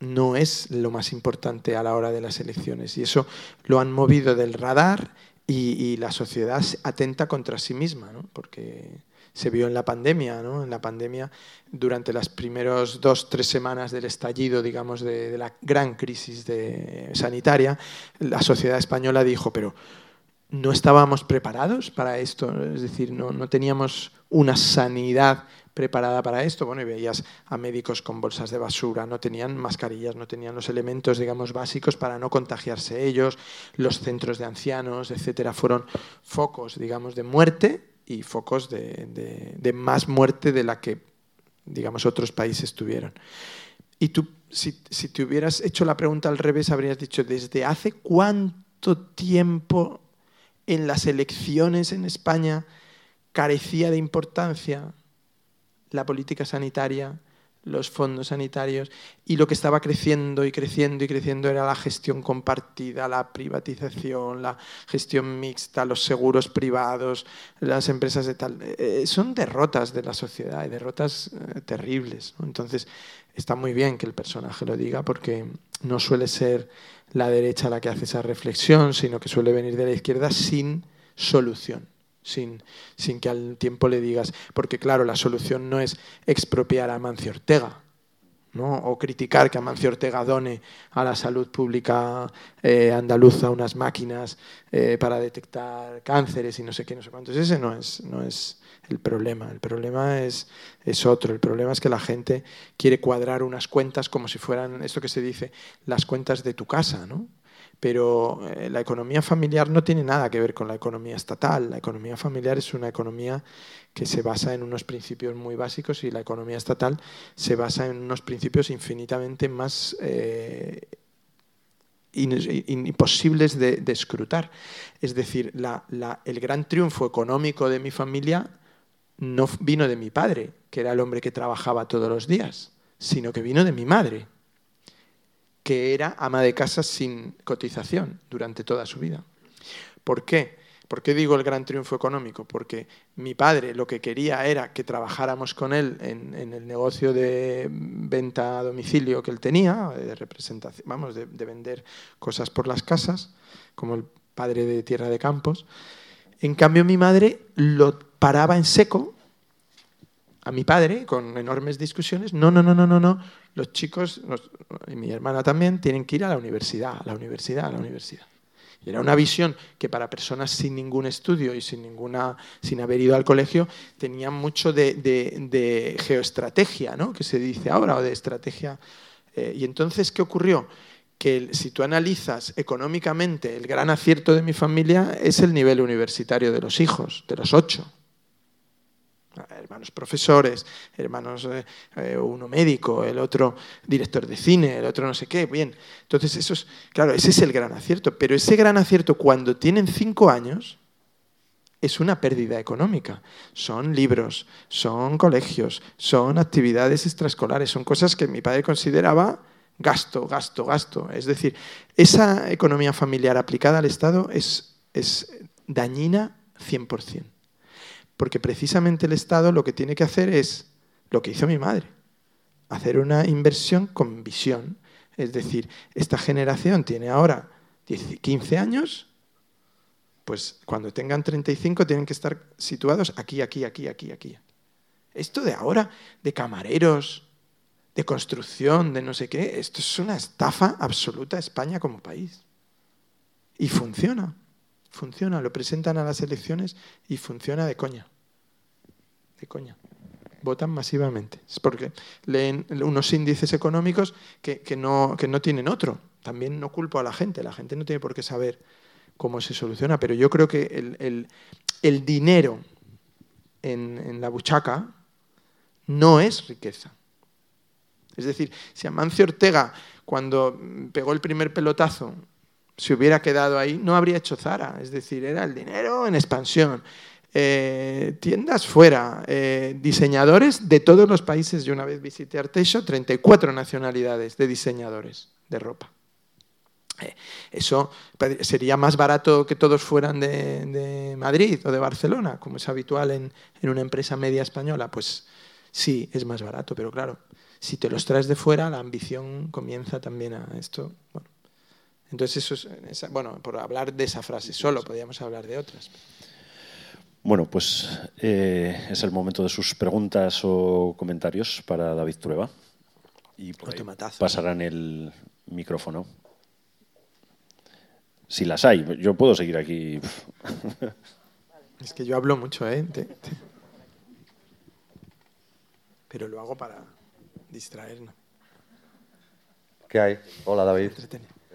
no es lo más importante a la hora de las elecciones y eso lo han movido del radar y, la sociedad atenta contra sí misma, ¿no? porque se vio en la pandemia, ¿no? En la pandemia, durante las primeras dos, tres semanas del estallido, digamos, de, la gran crisis sanitaria, la sociedad española dijo, pero no estábamos preparados para esto, es decir, no teníamos una sanidad preparada para esto. Bueno, y veías a médicos con bolsas de basura, no tenían mascarillas, no tenían los elementos, digamos, básicos para no contagiarse ellos, los centros de ancianos, etcétera, fueron focos, digamos, de muerte y focos de, más muerte de la que digamos, otros países tuvieron. Y tú, si te hubieras hecho la pregunta al revés, habrías dicho, ¿desde hace cuánto tiempo en las elecciones en España carecía de importancia la política sanitaria, los fondos sanitarios y lo que estaba creciendo y creciendo y creciendo era la gestión compartida, la privatización, la gestión mixta, los seguros privados, las empresas de tal. Eh, son derrotas de la sociedad y derrotas eh, terribles. Entonces, está muy bien que el personaje lo diga porque no suele ser la derecha la que hace esa reflexión, sino que suele venir de la izquierda sin solución sin, sin que al tiempo le digas, porque claro, la solución no es expropiar a Mancio Ortega, ¿no? o criticar que Amancio Ortega done a la salud pública eh, andaluza unas máquinas eh, para detectar cánceres y no sé qué, no sé cuántos. Ese no es, no es el problema. El problema es, es otro. El problema es que la gente quiere cuadrar unas cuentas como si fueran, esto que se dice, las cuentas de tu casa. ¿no? Pero eh, la economía familiar no tiene nada que ver con la economía estatal. La economía familiar es una economía que se basa en unos principios muy básicos y la economía estatal se basa en unos principios infinitamente más eh, imposibles de, escrutar. Es decir, el gran triunfo económico de mi familia no vino de mi padre, que era el hombre que trabajaba todos los días, sino que vino de mi madre que era ama de casa sin cotización durante toda su vida. ¿Por qué? ¿Por qué digo el gran triunfo económico? Porque mi padre lo que quería era que trabajáramos con él en, el negocio de venta a domicilio que él tenía, de representación, vamos, de, de, vender cosas por las casas, como el padre de Tierra de Campos. En cambio, mi madre lo paraba en seco a mi padre con enormes discusiones. No, no, no, no, no, no los chicos, y mi hermana también, tienen que ir a la universidad, a la universidad, a la universidad. Y era una visión que para personas sin ningún estudio y sin, ninguna, sin haber ido al colegio tenían mucho de, geoestrategia, ¿no? que se dice ahora, o de estrategia. Eh, y entonces, ¿qué ocurrió? Que si tú analizas económicamente el gran acierto de mi familia es el nivel universitario de los hijos, de los ocho hermanos profesores, hermanos, eh, eh, uno médico, el otro director de cine, el otro no sé qué, bien. Entonces, eso es, claro, ese es el gran acierto, pero ese gran acierto cuando tienen cinco años es una pérdida económica. Son libros, son colegios, son actividades extraescolares, son cosas que mi padre consideraba gasto, gasto, gasto. Es decir, esa economía familiar aplicada al Estado es, es dañina 100% porque precisamente el Estado lo que tiene que hacer es lo que hizo mi madre, hacer una inversión con visión. Es decir, esta generación tiene ahora 15 años, pues cuando tengan 35 tienen que estar situados aquí, aquí, aquí, aquí, aquí. Esto de ahora, de camareros, de construcción, de no sé qué, esto es una estafa absoluta a España como país. Y funciona. Funciona, lo presentan a las elecciones y funciona de coña. De coña. Votan masivamente. Es porque leen unos índices económicos que, no, no tienen otro. También no culpo a la gente, la gente no tiene por qué saber cómo se soluciona, pero yo creo que el, dinero en, en, la buchaca no es riqueza. Es decir, si Amancio Ortega, cuando pegó el primer pelotazo si hubiera quedado ahí, no habría hecho Zara. Es decir, era el dinero en expansión. Eh, tiendas fuera, eh, diseñadores de todos los países. Yo una vez visité Arteixo, 34 nacionalidades de diseñadores de ropa. Eh, eso sería más barato que todos fueran de, Madrid o de Barcelona, como es habitual en, en, una empresa media española. Pues sí, es más barato, pero claro, si te los traes de fuera, la ambición comienza también a esto. Entonces, eso es, bueno, por hablar de esa frase solo, podríamos hablar de otras. Bueno, pues eh, es el momento de sus preguntas o comentarios para David Trueba. Y por pasarán el micrófono. Si las hay, yo puedo seguir aquí. Es que yo hablo mucho, ¿eh? Pero lo hago para distraernos. ¿Qué hay? Hola, David.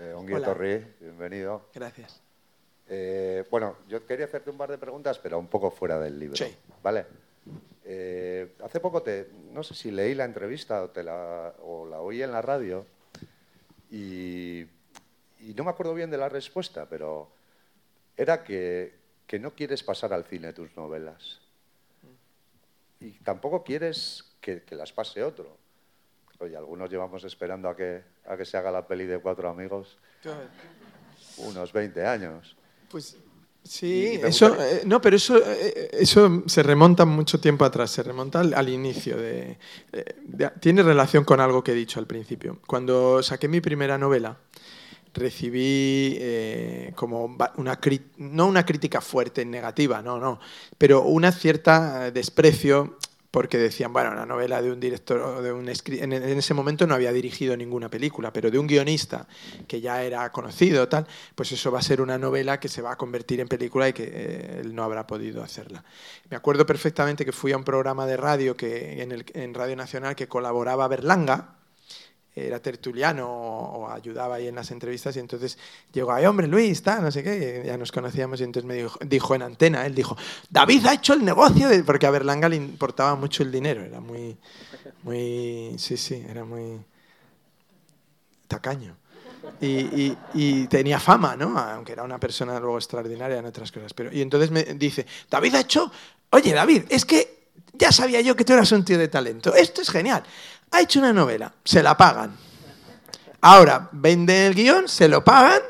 Eh, Torri, bienvenido. Gracias. Eh, bueno, yo quería hacerte un par de preguntas, pero un poco fuera del libro. Sí. ¿Vale? Eh, hace poco te, no sé si leí la entrevista o, te la, o la oí en la radio y, y no me acuerdo bien de la respuesta, pero era que, que no quieres pasar al cine tus novelas. Y tampoco quieres que, que las pase otro. Oye, algunos llevamos esperando a que, a que se haga la peli de cuatro amigos unos 20 años. Pues sí, eso, gustaría- eh, no, pero eso, eh, eso se remonta mucho tiempo atrás, se remonta al, al inicio. De, eh, de- tiene relación con algo que he dicho al principio. Cuando saqué mi primera novela, recibí eh, como una no una crítica fuerte, negativa, no, no, pero una cierta eh, desprecio porque decían, bueno, una novela de un director, de un en ese momento no había dirigido ninguna película, pero de un guionista que ya era conocido, tal, pues eso va a ser una novela que se va a convertir en película y que eh, él no habrá podido hacerla. Me acuerdo perfectamente que fui a un programa de radio que, en, el, en Radio Nacional que colaboraba Berlanga, era tertuliano o, ayudaba ahí en las entrevistas y entonces llegó ahí, hombre, Luis, tal, no sé qué, ya nos conocíamos y entonces me dijo, dijo en antena, él dijo, David ha hecho el negocio, porque a Berlanga le importaba mucho el dinero, era muy, muy, sí, sí, era muy tacaño. Y tenía fama, ¿no? Aunque era una persona luego extraordinaria en otras cosas. Pero, y entonces me dice, David ha hecho, oye David, es que ya sabía yo que tú eras un tío de talento, esto es genial. Ha hecho una novela, se la pagan. Ahora vende el guion, se lo pagan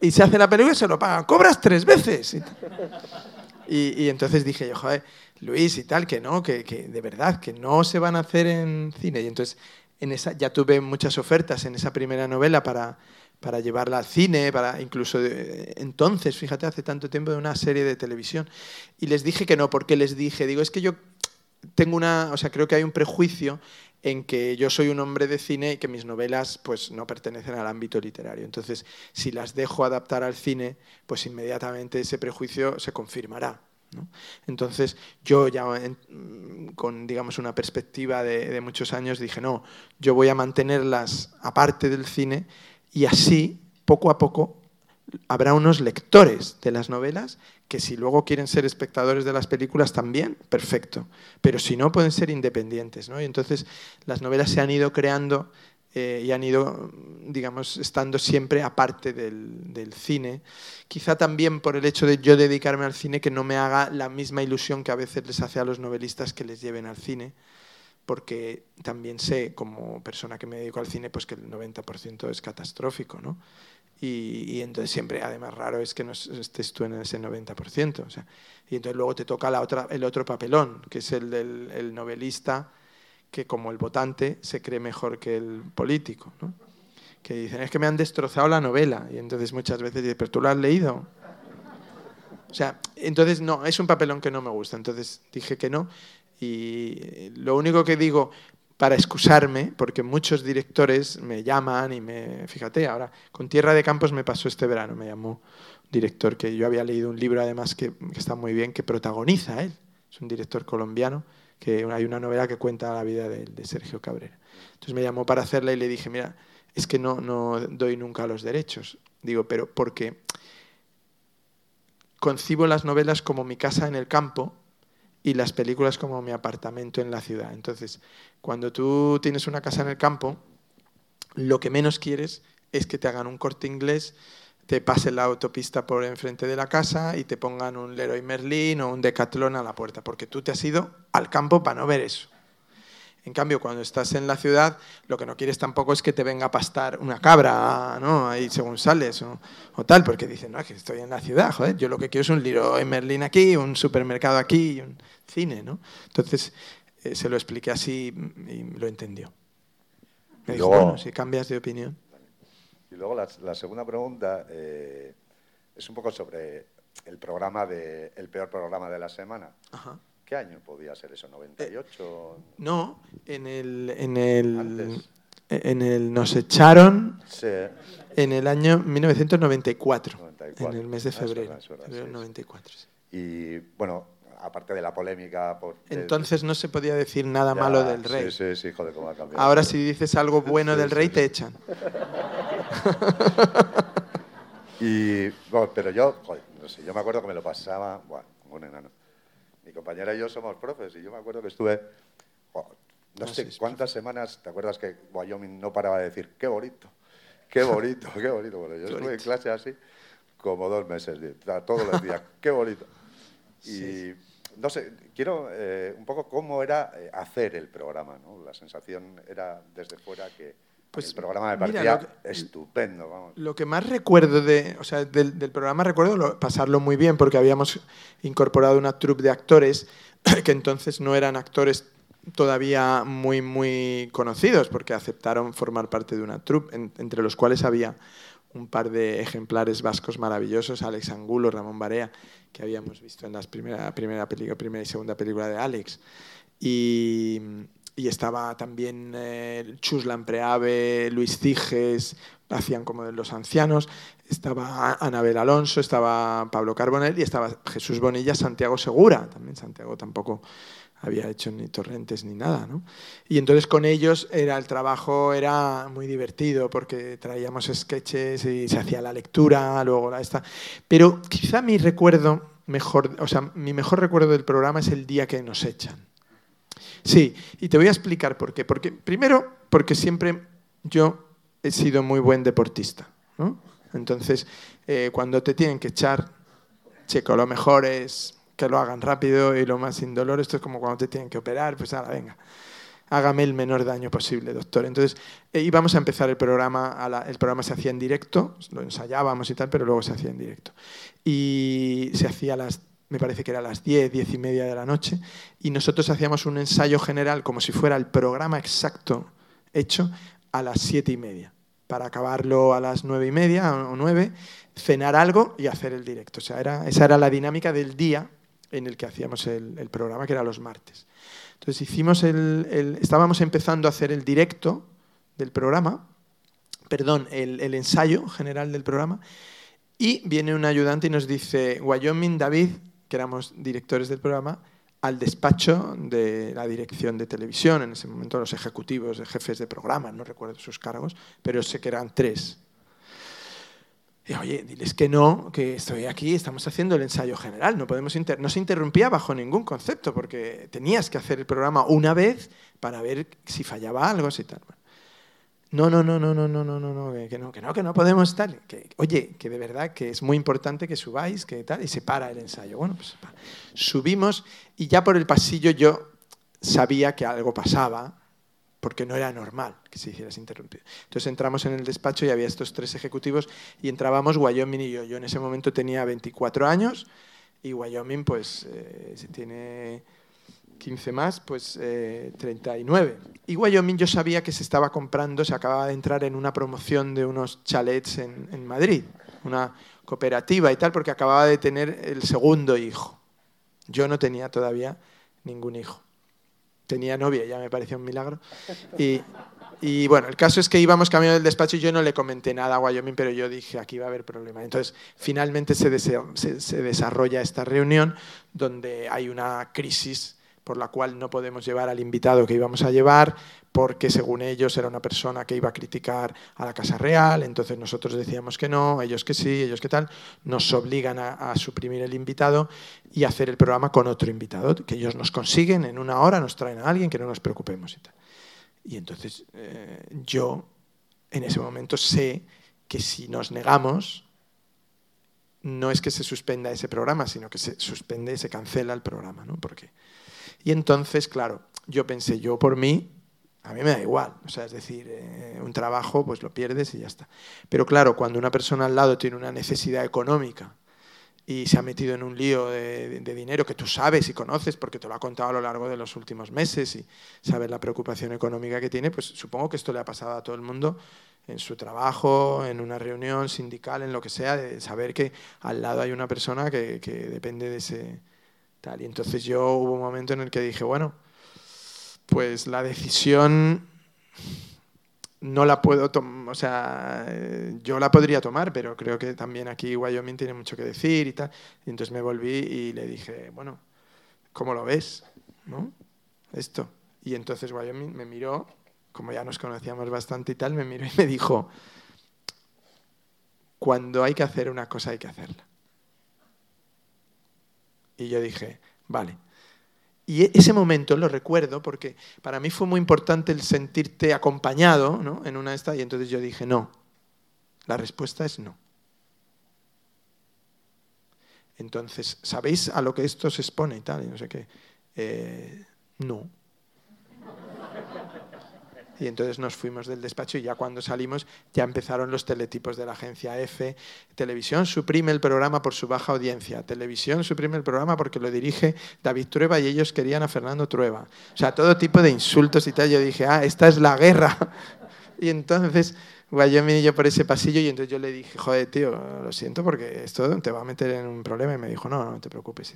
y se hace la película y se lo pagan. Cobras tres veces. Y, y- entonces dije yo, joder, Luis y tal, que no, que, que de verdad, que no se van a hacer en cine. Y entonces en esa, ya tuve muchas ofertas en esa primera novela para, para llevarla al cine, para incluso de- entonces, fíjate, hace tanto tiempo de una serie de televisión. Y les dije que no, porque les dije, digo, es que yo tengo una, o sea, creo que hay un prejuicio en que yo soy un hombre de cine y que mis novelas pues no pertenecen al ámbito literario. Entonces, si las dejo adaptar al cine, pues inmediatamente ese prejuicio se confirmará. ¿no? Entonces, yo ya en- con, digamos, una perspectiva de, de muchos años dije, no, yo voy a mantenerlas aparte del cine y así, poco a poco, habrá unos lectores de las novelas que si luego quieren ser espectadores de las películas también, perfecto. Pero si no, pueden ser independientes. ¿no? Y entonces las novelas se han ido creando eh, y han ido, digamos, estando siempre aparte del, del cine. Quizá también por el hecho de yo dedicarme al cine que no me haga la misma ilusión que a veces les hace a los novelistas que les lleven al cine porque también sé, como persona que me dedico al cine, pues que el 90% es catastrófico, ¿no? Y, y entonces siempre, además, raro es que no estés tú en ese 90%. O sea, y entonces luego te toca la otra, el otro papelón, que es el del el novelista que, como el votante, se cree mejor que el político, ¿no? Que dicen, es que me han destrozado la novela. Y entonces muchas veces dices, pero tú la has leído. O sea, entonces no, es un papelón que no me gusta. Entonces dije que no. Y lo único que digo para excusarme, porque muchos directores me llaman y me... Fíjate, ahora con Tierra de Campos me pasó este verano, me llamó un director que yo había leído un libro además que, está muy bien, que protagoniza él. Es un director colombiano, que hay una novela que cuenta la vida de, de Sergio Cabrera. Entonces me llamó para hacerla y le dije, mira, es que no, no doy nunca los derechos. Digo, pero porque concibo las novelas como mi casa en el campo y las películas como mi apartamento en la ciudad. Entonces, cuando tú tienes una casa en el campo, lo que menos quieres es que te hagan un corte inglés, te pasen la autopista por enfrente de la casa y te pongan un Leroy Merlin o un Decathlon a la puerta, porque tú te has ido al campo para no ver eso. En cambio, cuando estás en la ciudad, lo que no quieres tampoco es que te venga a pastar una cabra, ¿no? Ahí según sales o, o tal, porque dicen, no, que estoy en la ciudad, joder, yo lo que quiero es un Leroy Merlin aquí, un supermercado aquí y un cine, ¿no? Entonces, eh, se lo expliqué así y lo entendió. Me dijo, Luego- bueno, si cambias de opinión. Y luego la, la segunda pregunta eh, es un poco sobre el programa de el peor programa de la semana. Ajá. ¿Qué año podía ser eso? ¿98? No, en el, en el, Antes. en el nos echaron Sí. en el año 1994, 94. en el mes de Ah, es febrero. verdad, es verdad, febrero sí, sí. 94, sí. Y bueno, aparte de la polémica por... Entonces no se podía decir nada Ya, malo del rey. Sí, sí, sí, joder, cómo ha cambiado. Ahora si dices algo bueno Sí, del rey sí. te echan. Y, bueno, pero yo, joder, no sé, yo me acuerdo que me lo pasaba, bueno, como un enano. Mi compañera y yo somos profes y yo me acuerdo que estuve, oh, no Ah, sé cuántas semanas, ¿te acuerdas que Wyoming no paraba de decir, qué bonito, qué bonito, qué bonito? Bueno, yo estuve en bonito. clase así como dos meses, todos los días, qué bonito. Y no sé, quiero eh, un poco cómo era eh, hacer el programa, ¿no? La sensación era desde fuera que Pues, el programa me mira, parecía lo que- estupendo, vamos. Lo que más recuerdo de, o sea, del, del programa recuerdo lo- pasarlo muy bien porque habíamos incorporado una troupe de actores que entonces no eran actores todavía muy muy conocidos porque aceptaron formar parte de una troupe en- entre los cuales había un par de ejemplares vascos maravillosos, Alex Angulo, Ramón Barea, que habíamos visto en las primera, primera, película, primera y segunda película de Alex. Y, y estaba también eh, Chus Lampreave, Luis Ciges, hacían como de los ancianos, estaba Anabel Alonso, estaba Pablo Carbonell y estaba Jesús Bonilla, Santiago Segura, también Santiago tampoco había hecho ni torrentes ni nada, ¿no? Y entonces con ellos era el trabajo era muy divertido porque traíamos sketches y se hacía la lectura, luego la esta, pero quizá mi recuerdo mejor, o sea, mi mejor recuerdo del programa es el día que nos echan. Sí, y te voy a explicar por qué. Porque, primero, porque siempre yo he sido muy buen deportista. ¿no? Entonces, eh, cuando te tienen que echar, checo, lo mejor es que lo hagan rápido y lo más indoloro. Esto es como cuando te tienen que operar, pues ahora venga, hágame el menor daño posible, doctor. Entonces, eh, íbamos a empezar el programa, a la- el programa se hacía en directo, lo ensayábamos y tal, pero luego se hacía en directo. Y se hacía las, me parece que era las 10, 10 y media de la noche, y nosotros hacíamos un ensayo general como si fuera el programa exacto hecho a las 7 y media, para acabarlo a las 9 y media o 9, cenar algo y hacer el directo. O sea, era, esa era la dinámica del día en el que hacíamos el, programa, que era los martes. Entonces hicimos el, el- estábamos empezando a hacer el directo del programa, perdón, el, el ensayo general del programa, y viene un ayudante y nos dice, Wyoming David, que éramos directores del programa, al despacho de la dirección de televisión, en ese momento los ejecutivos, jefes de programa, no recuerdo sus cargos, pero sé que eran tres. Y, Oye, diles que no, que estoy aquí, estamos haciendo el ensayo general, no, podemos inter- no se interrumpía bajo ningún concepto, porque tenías que hacer el programa una vez para ver si fallaba algo, si tal. No, no, no, no, no, no, no, no, no, que, no, que no, que no podemos tal. Oye, que de verdad que es muy importante que subáis, que tal, y se para el ensayo. Bueno, pues subimos y ya por el pasillo yo sabía que algo pasaba, porque no era normal que se hiciera interrumpido. Entonces entramos en el despacho y había estos tres ejecutivos y entrábamos Wyoming y yo. Yo en ese momento tenía 24 años y Wyoming pues eh, tiene 15 más, pues eh, 39. Y Wyoming yo sabía que se estaba comprando, se acababa de entrar en una promoción de unos chalets en, Madrid, una cooperativa y tal, porque acababa de tener el segundo hijo. Yo no tenía todavía ningún hijo. Tenía novia, ya me parecía un milagro. Y, bueno, el caso es que íbamos camino del despacho y yo no le comenté nada a Wyoming, pero yo dije, aquí va a haber problema. Entonces, finalmente se desarrolla esta reunión donde hay una crisis por la cual no podemos llevar al invitado que íbamos a llevar, porque según ellos era una persona que iba a criticar a la Casa Real, entonces nosotros decíamos que no, ellos que sí, ellos que tal, nos obligan a, suprimir el invitado y hacer el programa con otro invitado, que ellos nos consiguen en una hora, nos traen a alguien, que no nos preocupemos y tal. Y entonces eh, yo en ese momento sé que si nos negamos, no es que se suspenda ese programa, sino que se suspende, se cancela el programa, ¿no? Porque y entonces, claro, yo pensé, yo por mí, a mí me da igual. O sea, es decir, eh, un trabajo, pues lo pierdes y ya está. Pero claro, cuando una persona al lado tiene una necesidad económica y se ha metido en un lío de, dinero que tú sabes y conoces porque te lo ha contado a lo largo de los últimos meses y sabes la preocupación económica que tiene, pues supongo que esto le ha pasado a todo el mundo en su trabajo, en una reunión sindical, en lo que sea, de saber que al lado hay una persona que, que depende de ese Y entonces yo hubo un momento en el que dije, bueno, pues la decisión no la puedo tomar, o sea, yo la podría tomar, pero creo que también aquí Wyoming tiene mucho que decir y tal. Y entonces me volví y le dije, bueno, ¿cómo lo ves? ¿No? Esto. Y entonces Wyoming me miró, como ya nos conocíamos bastante y tal, me miró y me dijo, cuando hay que hacer una cosa hay que hacerla. Y yo dije, vale. Y e- ese momento lo recuerdo porque para mí fue muy importante el sentirte acompañado ¿no? en una de estas y entonces yo dije, no, la respuesta es no. Entonces, ¿sabéis a lo que esto se expone y tal? Y no sé qué. Eh, no. Y entonces nos fuimos del despacho y ya cuando salimos ya empezaron los teletipos de la agencia F. Televisión suprime el programa por su baja audiencia. Televisión suprime el programa porque lo dirige David Trueba y ellos querían a Fernando Trueba. O sea, todo tipo de insultos y tal. Yo dije, ah, esta es la guerra. Y entonces yo me yo por ese pasillo y entonces yo le dije, joder, tío, lo siento porque esto te va a meter en un problema. Y me dijo, no, no te preocupes.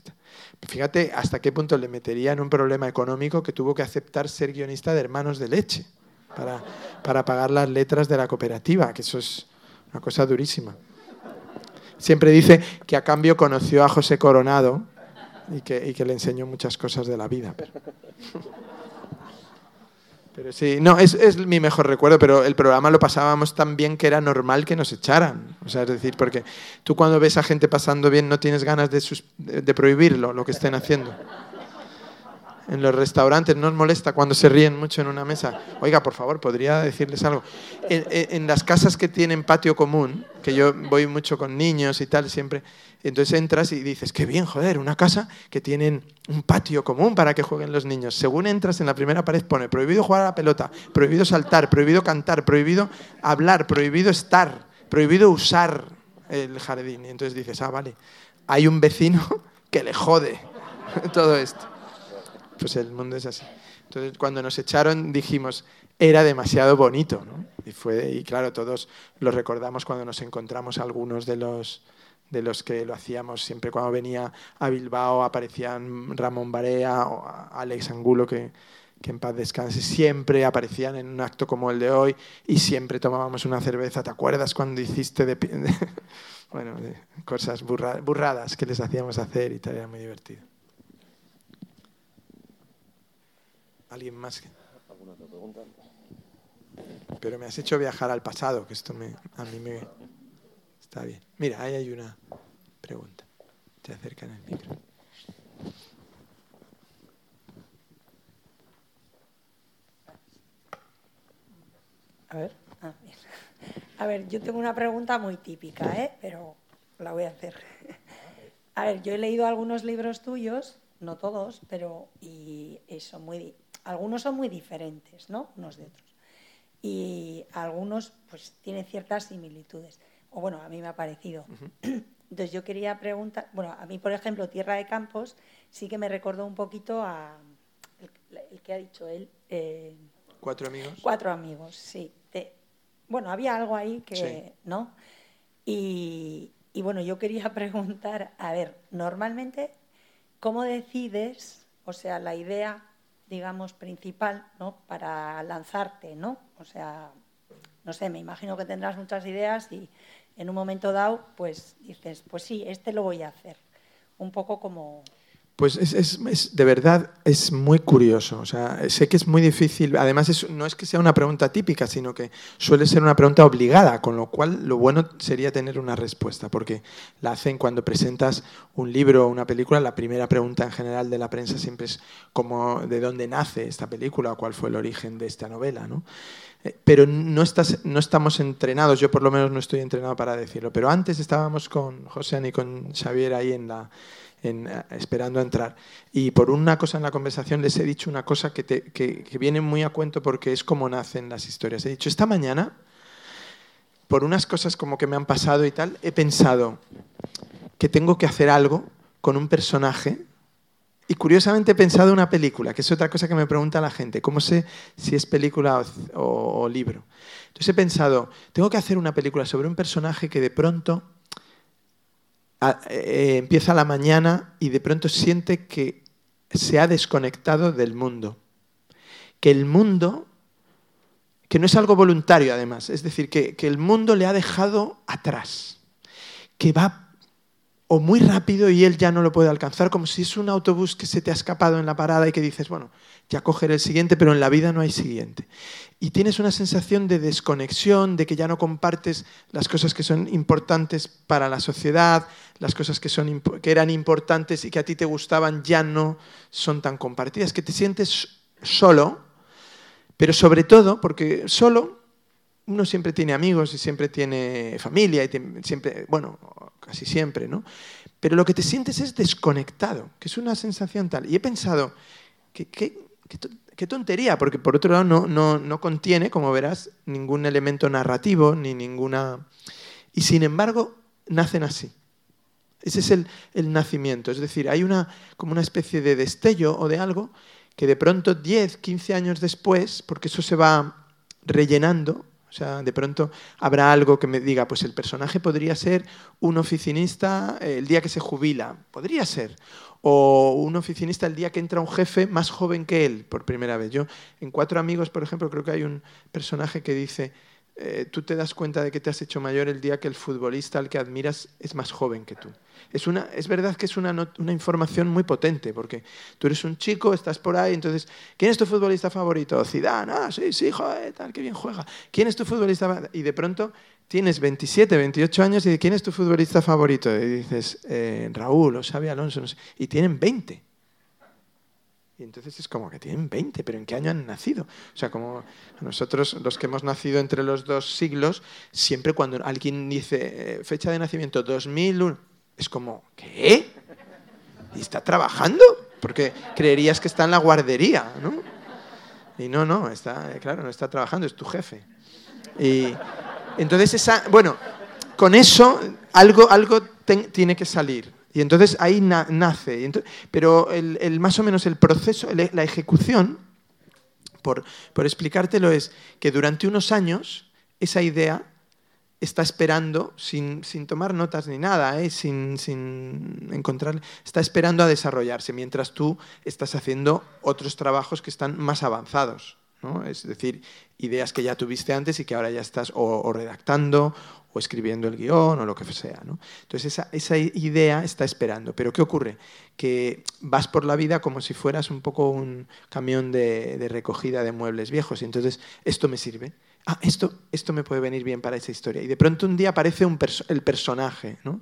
Fíjate hasta qué punto le metería en un problema económico que tuvo que aceptar ser guionista de Hermanos de Leche para, para pagar las letras de la cooperativa, que eso es una cosa durísima. Siempre dice que a cambio conoció a José Coronado y que, y que le enseñó muchas cosas de la vida. Pero sí, no, es, es, mi mejor recuerdo, pero el programa lo pasábamos tan bien que era normal que nos echaran. O sea, es decir, porque tú cuando ves a gente pasando bien no tienes ganas de, de prohibirlo, lo que estén haciendo en los restaurantes, no os molesta cuando se ríen mucho en una mesa. Oiga, por favor, podría decirles algo. En, las casas que tienen patio común, que yo voy mucho con niños y tal, siempre, entonces entras y dices, qué bien, joder, una casa que tienen un patio común para que jueguen los niños. Según entras en la primera pared pone prohibido jugar a la pelota, prohibido saltar, prohibido cantar, prohibido hablar, prohibido estar, prohibido usar el jardín. Y entonces dices, ah, vale, hay un vecino que le jode todo esto pues el mundo es así. Entonces, cuando nos echaron, dijimos, era demasiado bonito, ¿no? Y, fue, y claro, todos lo recordamos cuando nos encontramos algunos de los, de los que lo hacíamos. Siempre cuando venía a Bilbao aparecían Ramón Barea o Alex Angulo, que, que en paz descanse, siempre aparecían en un acto como el de hoy y siempre tomábamos una cerveza. ¿Te acuerdas cuando hiciste de, bueno, de cosas burra, burradas que les hacíamos hacer y tal? Era muy divertido. ¿Alguien más? ¿Alguna otra pregunta? Pero me has hecho viajar al pasado, que esto me, a mí me... Está bien. Mira, ahí hay una pregunta. Te acercan el micro. A ver. Ah, a ver, yo tengo una pregunta muy típica, ¿eh? pero la voy a hacer. A ver, yo he leído algunos libros tuyos, no todos, pero y son muy algunos son muy diferentes, ¿no? Unos de otros. Y algunos, pues, tienen ciertas similitudes. O bueno, a mí me ha parecido. Uh -huh. Entonces yo quería preguntar, bueno, a mí, por ejemplo, Tierra de Campos sí que me recordó un poquito a el, el que ha dicho él. Eh, cuatro amigos. Cuatro amigos, sí. Bueno, había algo ahí que, sí. ¿no? Y, y bueno, yo quería preguntar, a ver, normalmente, ¿cómo decides, o sea, la idea digamos, principal ¿no? para lanzarte, ¿no? O sea, no sé, me imagino que tendrás muchas ideas y en un momento dado, pues dices, pues sí, este lo voy a hacer. Un poco como... Pues es, de verdad es muy curioso. O sea, sé que es muy difícil. Además, no es que sea una pregunta típica, sino que suele ser una pregunta obligada, con lo cual lo bueno sería tener una respuesta, porque la hacen cuando presentas un libro o una película. La primera pregunta en general de la prensa siempre es como de dónde nace esta película o cuál fue el origen de esta novela, ¿no? Pero no, estás, no estamos entrenados, yo por lo menos no estoy entrenado para decirlo. Pero antes estábamos con José y con Xavier ahí en la en, esperando a entrar. Y por una cosa en la conversación les he dicho una cosa que, te, que, que, viene muy a cuento porque es como nacen las historias. He dicho, esta mañana, por unas cosas como que me han pasado y tal, he pensado que tengo que hacer algo con un personaje. Y curiosamente he pensado una película, que es otra cosa que me pregunta la gente, ¿cómo sé si es película o, o, o libro? Entonces he pensado, tengo que hacer una película sobre un personaje que de pronto eh, empieza la mañana y de pronto siente que se ha desconectado del mundo. Que el mundo, que no es algo voluntario además, es decir, que el mundo le ha dejado atrás, que va o muy rápido y él ya no lo puede alcanzar, como si es un autobús que se te ha escapado en la parada y que dices, bueno, ya cogeré el siguiente, pero en la vida no hay siguiente. Y tienes una sensación de desconexión, de que ya no compartes las cosas que son importantes para la sociedad, las cosas que, son, que eran importantes y que a ti te gustaban ya no son tan compartidas, que te sientes solo, pero sobre todo, porque solo uno siempre tiene amigos y siempre tiene familia, y siempre, bueno, casi siempre, ¿no? Pero lo que te sientes es desconectado, que es una sensación tal. Y he pensado, qué tontería, porque por otro lado no, no, no, contiene, como verás, ningún elemento narrativo, ni ninguna... Y sin embargo, nacen así. Ese es el, el, nacimiento. Es decir, hay una, como una especie de destello o de algo que de pronto 10, 15 años después, porque eso se va rellenando, o sea, de pronto habrá algo que me diga, pues el personaje podría ser un oficinista eh, el día que se jubila, podría ser, o un oficinista el día que entra un jefe más joven que él por primera vez. Yo en Cuatro Amigos, por ejemplo, creo que hay un personaje que dice, eh, tú te das cuenta de que te has hecho mayor el día que el futbolista al que admiras es más joven que tú es, una, es verdad que es una, una, información muy potente, porque tú eres un chico, estás por ahí, entonces, ¿quién es tu futbolista favorito? Zidane, ah, sí, sí, joder, tal, qué bien juega. ¿Quién es tu futbolista Y de pronto tienes 27, 28 años y ¿quién es tu futbolista favorito? Y dices, eh, Raúl o Xavi Alonso, no sé. Y tienen 20. Y entonces es como que tienen 20, pero ¿en qué año han nacido? O sea, como nosotros, los que hemos nacido entre los dos siglos, siempre cuando alguien dice eh, fecha de nacimiento 2001, es como, ¿qué? ¿Y está trabajando? Porque creerías que está en la guardería, ¿no? Y no, no, está, claro, no está trabajando, es tu jefe. Y entonces esa, bueno, con eso algo, algo tiene que salir. Y entonces ahí nace. pero el, más o menos el proceso, la ejecución, por, por explicártelo, es que durante unos años esa idea está esperando, sin, tomar notas ni nada, ¿eh? sin, encontrar, está esperando a desarrollarse, mientras tú estás haciendo otros trabajos que están más avanzados. Es decir, ideas que ya tuviste antes y que ahora ya estás o, redactando o escribiendo el guion o lo que sea. Entonces esa, idea está esperando. Pero ¿qué ocurre? Que vas por la vida como si fueras un poco un camión de, de recogida de muebles viejos y entonces esto me sirve ah, esto, esto me puede venir bien para esa historia. Y de pronto un día aparece el personaje, ¿no?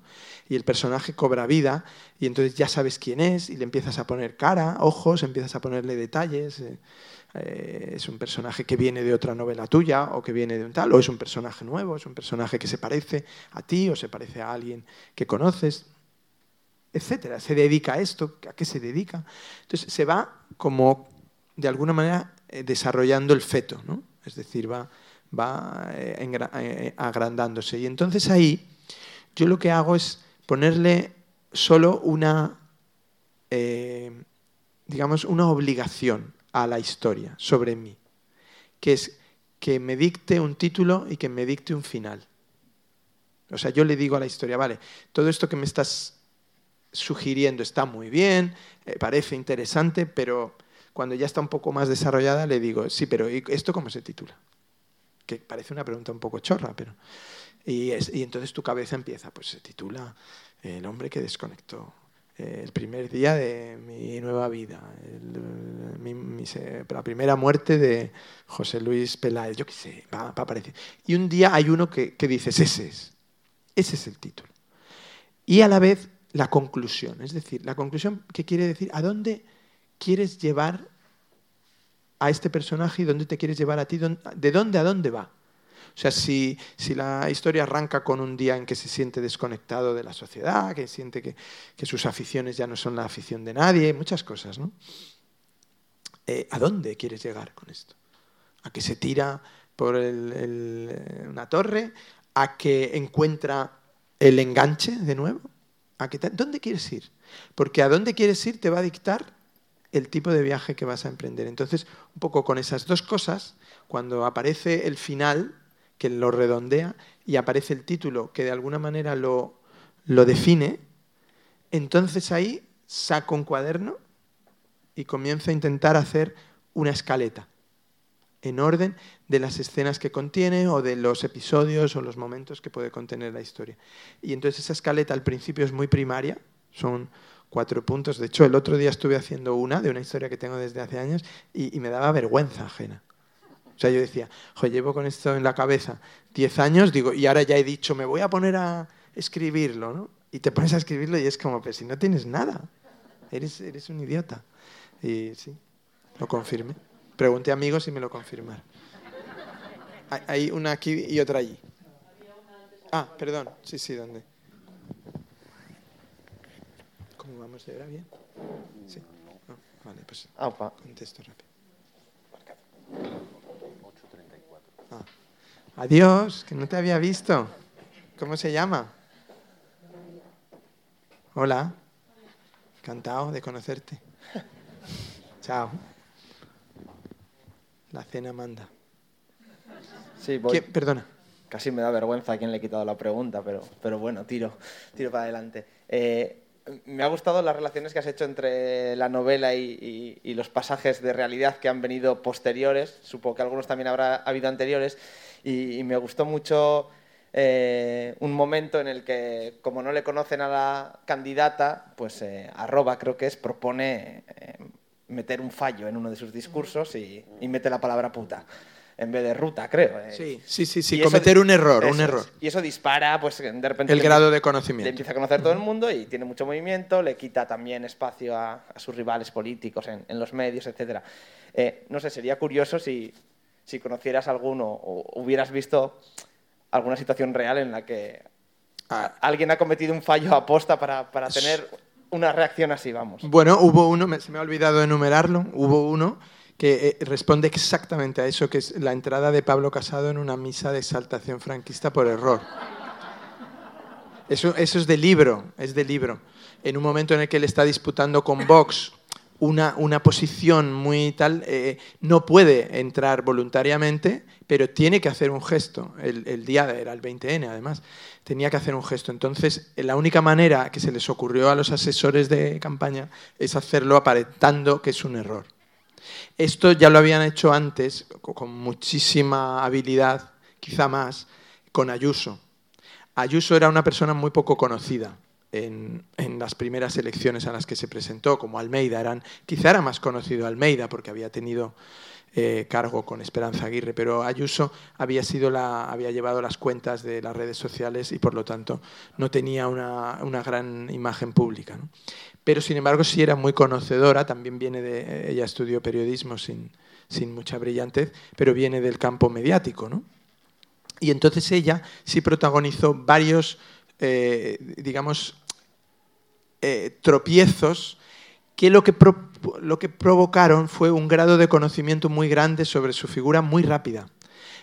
Y el personaje cobra vida y entonces ya sabes quién es y le empiezas a poner cara, ojos, empiezas a ponerle detalles. Eh, eh, es un personaje que viene de otra novela tuya o que viene de un tal, o es un personaje nuevo, es un personaje que se parece a ti o se parece a alguien que conoces, etcétera. Se dedica a esto, ¿a qué se dedica? Entonces se va como de alguna manera eh, desarrollando el feto, ¿no? Es decir, va va eh, agrandándose. Y entonces ahí yo lo que hago es ponerle solo una, digamos, una obligación a la historia sobre mí, que es que me dicte un título y que me dicte un final. O sea, yo le digo a la historia, vale, todo esto que me estás sugiriendo está muy bien, parece interesante, pero cuando ya está un poco más desarrollada le digo, sí, pero ¿esto cómo se titula? que parece una pregunta un poco chorra, pero... Y, entonces tu cabeza empieza, pues se titula El hombre que desconectó, el primer día de mi nueva vida, la primera muerte de José Luis Peláez, yo qué sé, va, a aparecer. Y un día hay uno que, que dices, ese es, ese es el título. Y a la vez la conclusión, es decir, la conclusión que quiere decir a dónde quieres llevar a este personaje y dónde te quieres llevar a ti, de dónde a dónde va. O sea, si, si, la historia arranca con un día en que se siente desconectado de la sociedad, que siente que, sus aficiones ya no son la afición de nadie, muchas cosas, ¿no? Eh, ¿A dónde quieres llegar con esto? ¿A que se tira por una torre? ¿A que encuentra el enganche de nuevo? ¿A que ¿Dónde quieres ir? Porque a dónde quieres ir te va a dictar el tipo de viaje que vas a emprender. Entonces, un poco con esas dos cosas, cuando aparece el final, que lo redondea, y aparece el título, que de alguna manera lo, lo define, entonces ahí saco un cuaderno y comienzo a intentar hacer una escaleta en orden de las escenas que contiene o de los episodios o los momentos que puede contener la historia. Y entonces esa escaleta al principio es muy primaria, son cuatro puntos. De hecho, el otro día estuve haciendo una de una historia que tengo desde hace años y, y me daba vergüenza ajena. O sea, yo decía, jo, llevo con esto en la cabeza 10 años, digo, y ahora ya he dicho, me voy a poner a escribirlo, ¿no? Y te pones a escribirlo y es como, pues si no tienes nada, eres, eres un idiota. Y sí, lo confirmé. Pregunté a amigos y me lo confirmaron. Hay- una aquí y otra allí. Ah, perdón. Sí, sí, ¿dónde? ¿Cómo vamos de hora? ¿Bien? Sí. No, vale, pues contesto rápido. Adiós, que no te había visto. ¿Cómo se llama? Hola. Encantado de conocerte. Chao. La cena manda. Sí, voy. Perdona. Casi me da vergüenza a quien le he quitado la pregunta, pero, pero bueno, tiro, tiro para adelante. Eh, me ha gustado las relaciones que has hecho entre la novela y, y- y los pasajes de realidad que han venido posteriores. Supongo que algunos también habrá habido anteriores. Y, y me gustó mucho eh, un momento en el que, como no le conocen a la candidata, pues eh, arroba creo que es, propone eh, meter un fallo en uno de sus discursos y, y mete la palabra puta en vez de ruta, creo. eh. Sí, sí, sí, sí, eso cometer un error, un es. error. Y eso dispara, pues de repente. El grado de conocimiento. empieza a conocer todo el mundo y tiene mucho movimiento, le quita también espacio a, a sus rivales políticos en, en los medios, etc. no sé, sería curioso si, si conocieras alguno o hubieras visto alguna situación real en la que Ah. alguien ha cometido un fallo aposta para, para tener una reacción así, vamos. Bueno, hubo uno, me- se me ha olvidado enumerarlo, hubo uno que eh, responde exactamente a eso, que es la entrada de Pablo Casado en una misa de exaltación franquista por error. Eso, eso es de libro, es de libro. En un momento en el que él está disputando con Vox una, una posición muy tal, eh, no puede entrar voluntariamente, pero tiene que hacer un gesto. El, el día era el 20N, además. Tenía que hacer un gesto. Entonces, la única manera que se les ocurrió a los asesores de campaña es hacerlo aparentando que es un error. Esto ya lo habían hecho antes, co- con muchísima habilidad, quizá más, con Ayuso. Ayuso era una persona muy poco conocida en, en las primeras elecciones a las que se presentó, como Almeida. Eran, quizá era más conocido Almeida porque había tenido eh, cargo con Esperanza Aguirre, pero Ayuso había, sido la, había llevado las cuentas de las redes sociales y por lo tanto no tenía una, una gran imagen pública. ¿no? Pero sin embargo sí era muy conocedora, también viene de, ella estudió periodismo sin, sin mucha brillantez, pero viene del campo mediático, ¿no? Y entonces ella sí protagonizó varios, eh, digamos, eh, tropiezos que lo que, lo que provocaron fue un grado de conocimiento muy grande sobre su figura muy rápida.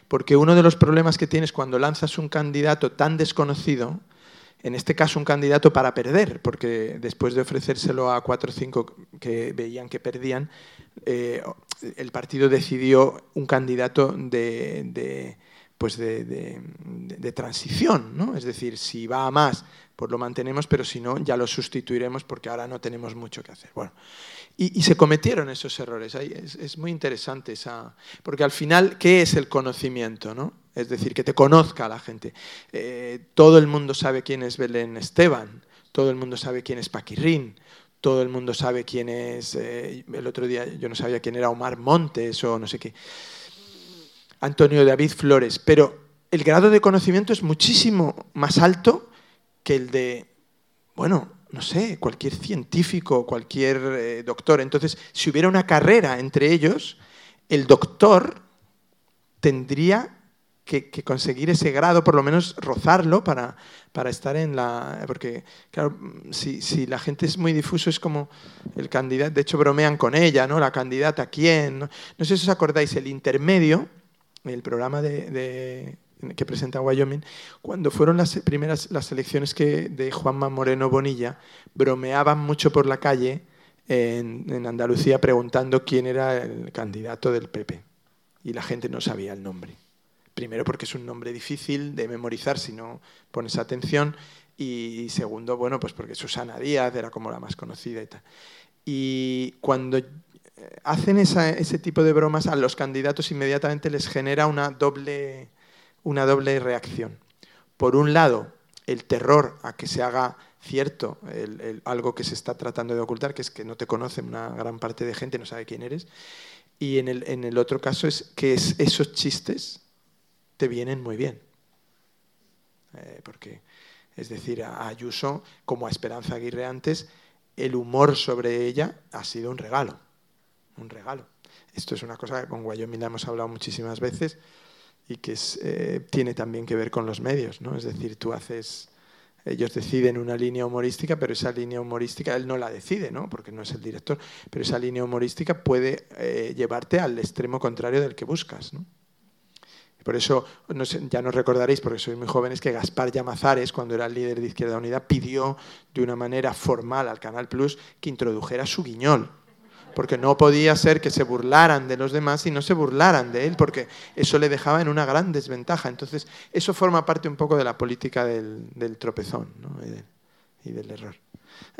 Porque uno de los problemas que tienes cuando lanzas un candidato tan desconocido, en este caso un candidato para perder, porque después de ofrecérselo a cuatro o cinco que veían que perdían, eh, el partido decidió un candidato de, pues de, de- transición, ¿no? Es decir, si va a más, pues lo mantenemos, pero si no, ya lo sustituiremos porque ahora no tenemos mucho que hacer. Bueno, y, se cometieron esos errores. Es, es muy interesante esa... Porque al final, ¿qué es el conocimiento? ¿no? Es decir, que te conozca la gente. Eh, todo el mundo sabe quién es Belén Esteban, todo el mundo sabe quién es Paquirrín, todo el mundo sabe quién es... eh, el otro día yo no sabía quién era Omar Montes o no sé qué. Antonio David Flores, pero el grado de conocimiento es muchísimo más alto que el de, bueno, no sé, cualquier científico, cualquier eh, doctor. Entonces, si hubiera una carrera entre ellos, el doctor tendría que, conseguir ese grado, por lo menos rozarlo para, para estar en la... Porque, claro, si, si la gente es muy difuso, es como el candidato, de hecho bromean con ella, ¿no? La candidata, ¿quién? No, no sé si os acordáis, el intermedio, el programa de, que presenta Wyoming, cuando fueron las primeras las elecciones que, de Juanma Moreno Bonilla, bromeaban mucho por la calle en, en Andalucía preguntando quién era el candidato del PP. Y la gente no sabía el nombre. Primero porque es un nombre difícil de memorizar si no pones atención. Y segundo, bueno, pues porque Susana Díaz era como la más conocida y tal. Y cuando hacen ese tipo de bromas a los candidatos inmediatamente les genera una doble, una doble reacción. Por un lado, el terror a que se haga cierto algo que se está tratando de ocultar, que es que no te conoce una gran parte de gente, no sabe quién eres. Y en el, en el otro caso es que esos chistes te vienen muy bien. Eh, porque, es decir, a Ayuso, como a Esperanza Aguirre antes, el humor sobre ella ha sido un regalo. Un regalo. Esto es una cosa que con Wyoming hemos hablado muchísimas veces y que eh, tiene también que ver con los medios, ¿no? Es decir, tú haces, ellos deciden una línea humorística, pero esa línea humorística él no la decide, ¿no? Porque no es el director, pero esa línea humorística puede eh, llevarte al extremo contrario del que buscas, ¿no? Por eso, ya nos recordaréis, porque sois muy jóvenes, que Gaspar Llamazares, cuando era el líder de Izquierda Unida, pidió de una manera formal al Canal Plus que introdujera su guiñol porque no podía ser que se burlaran de los demás y no se burlaran de él, porque eso le dejaba en una gran desventaja. Entonces, eso forma parte un poco de la política del, tropezón y, del error.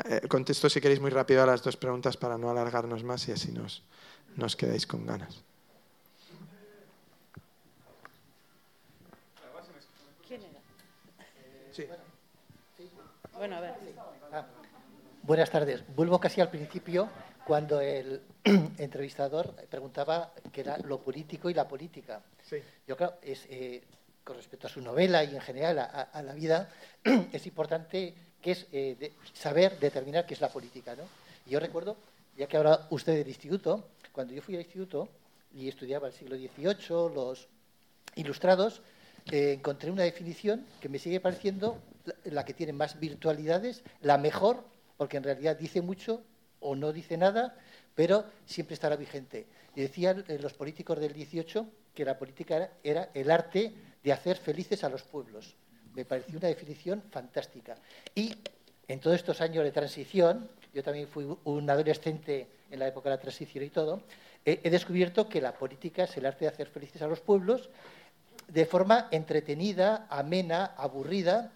Eh, contesto, si queréis, muy rápido a las dos preguntas para no alargarnos más y así nos, nos quedáis con ganas. ¿Quién era? Sí. Bueno, a ver. Ah, buenas tardes. Vuelvo casi al principio cuando el entrevistador preguntaba qué era lo político y la política. Yo creo, es, eh, con respecto a su novela y en general a, la vida, es importante que es eh, saber determinar qué es la política. ¿no? Y yo recuerdo, ya que ahora usted del instituto, cuando yo fui al instituto y estudiaba el siglo XVIII, los ilustrados, eh, encontré una definición que me sigue pareciendo la que tiene más virtualidades, la mejor, porque en realidad dice mucho o no dice nada, pero siempre estará vigente. Y decían eh, los políticos del 18 que la política era, el arte de hacer felices a los pueblos. Me pareció una definición fantástica. Y en todos estos años de transición, yo también fui un adolescente en la época de la transición y todo, he, descubierto que la política es el arte de hacer felices a los pueblos de forma entretenida, amena, aburrida,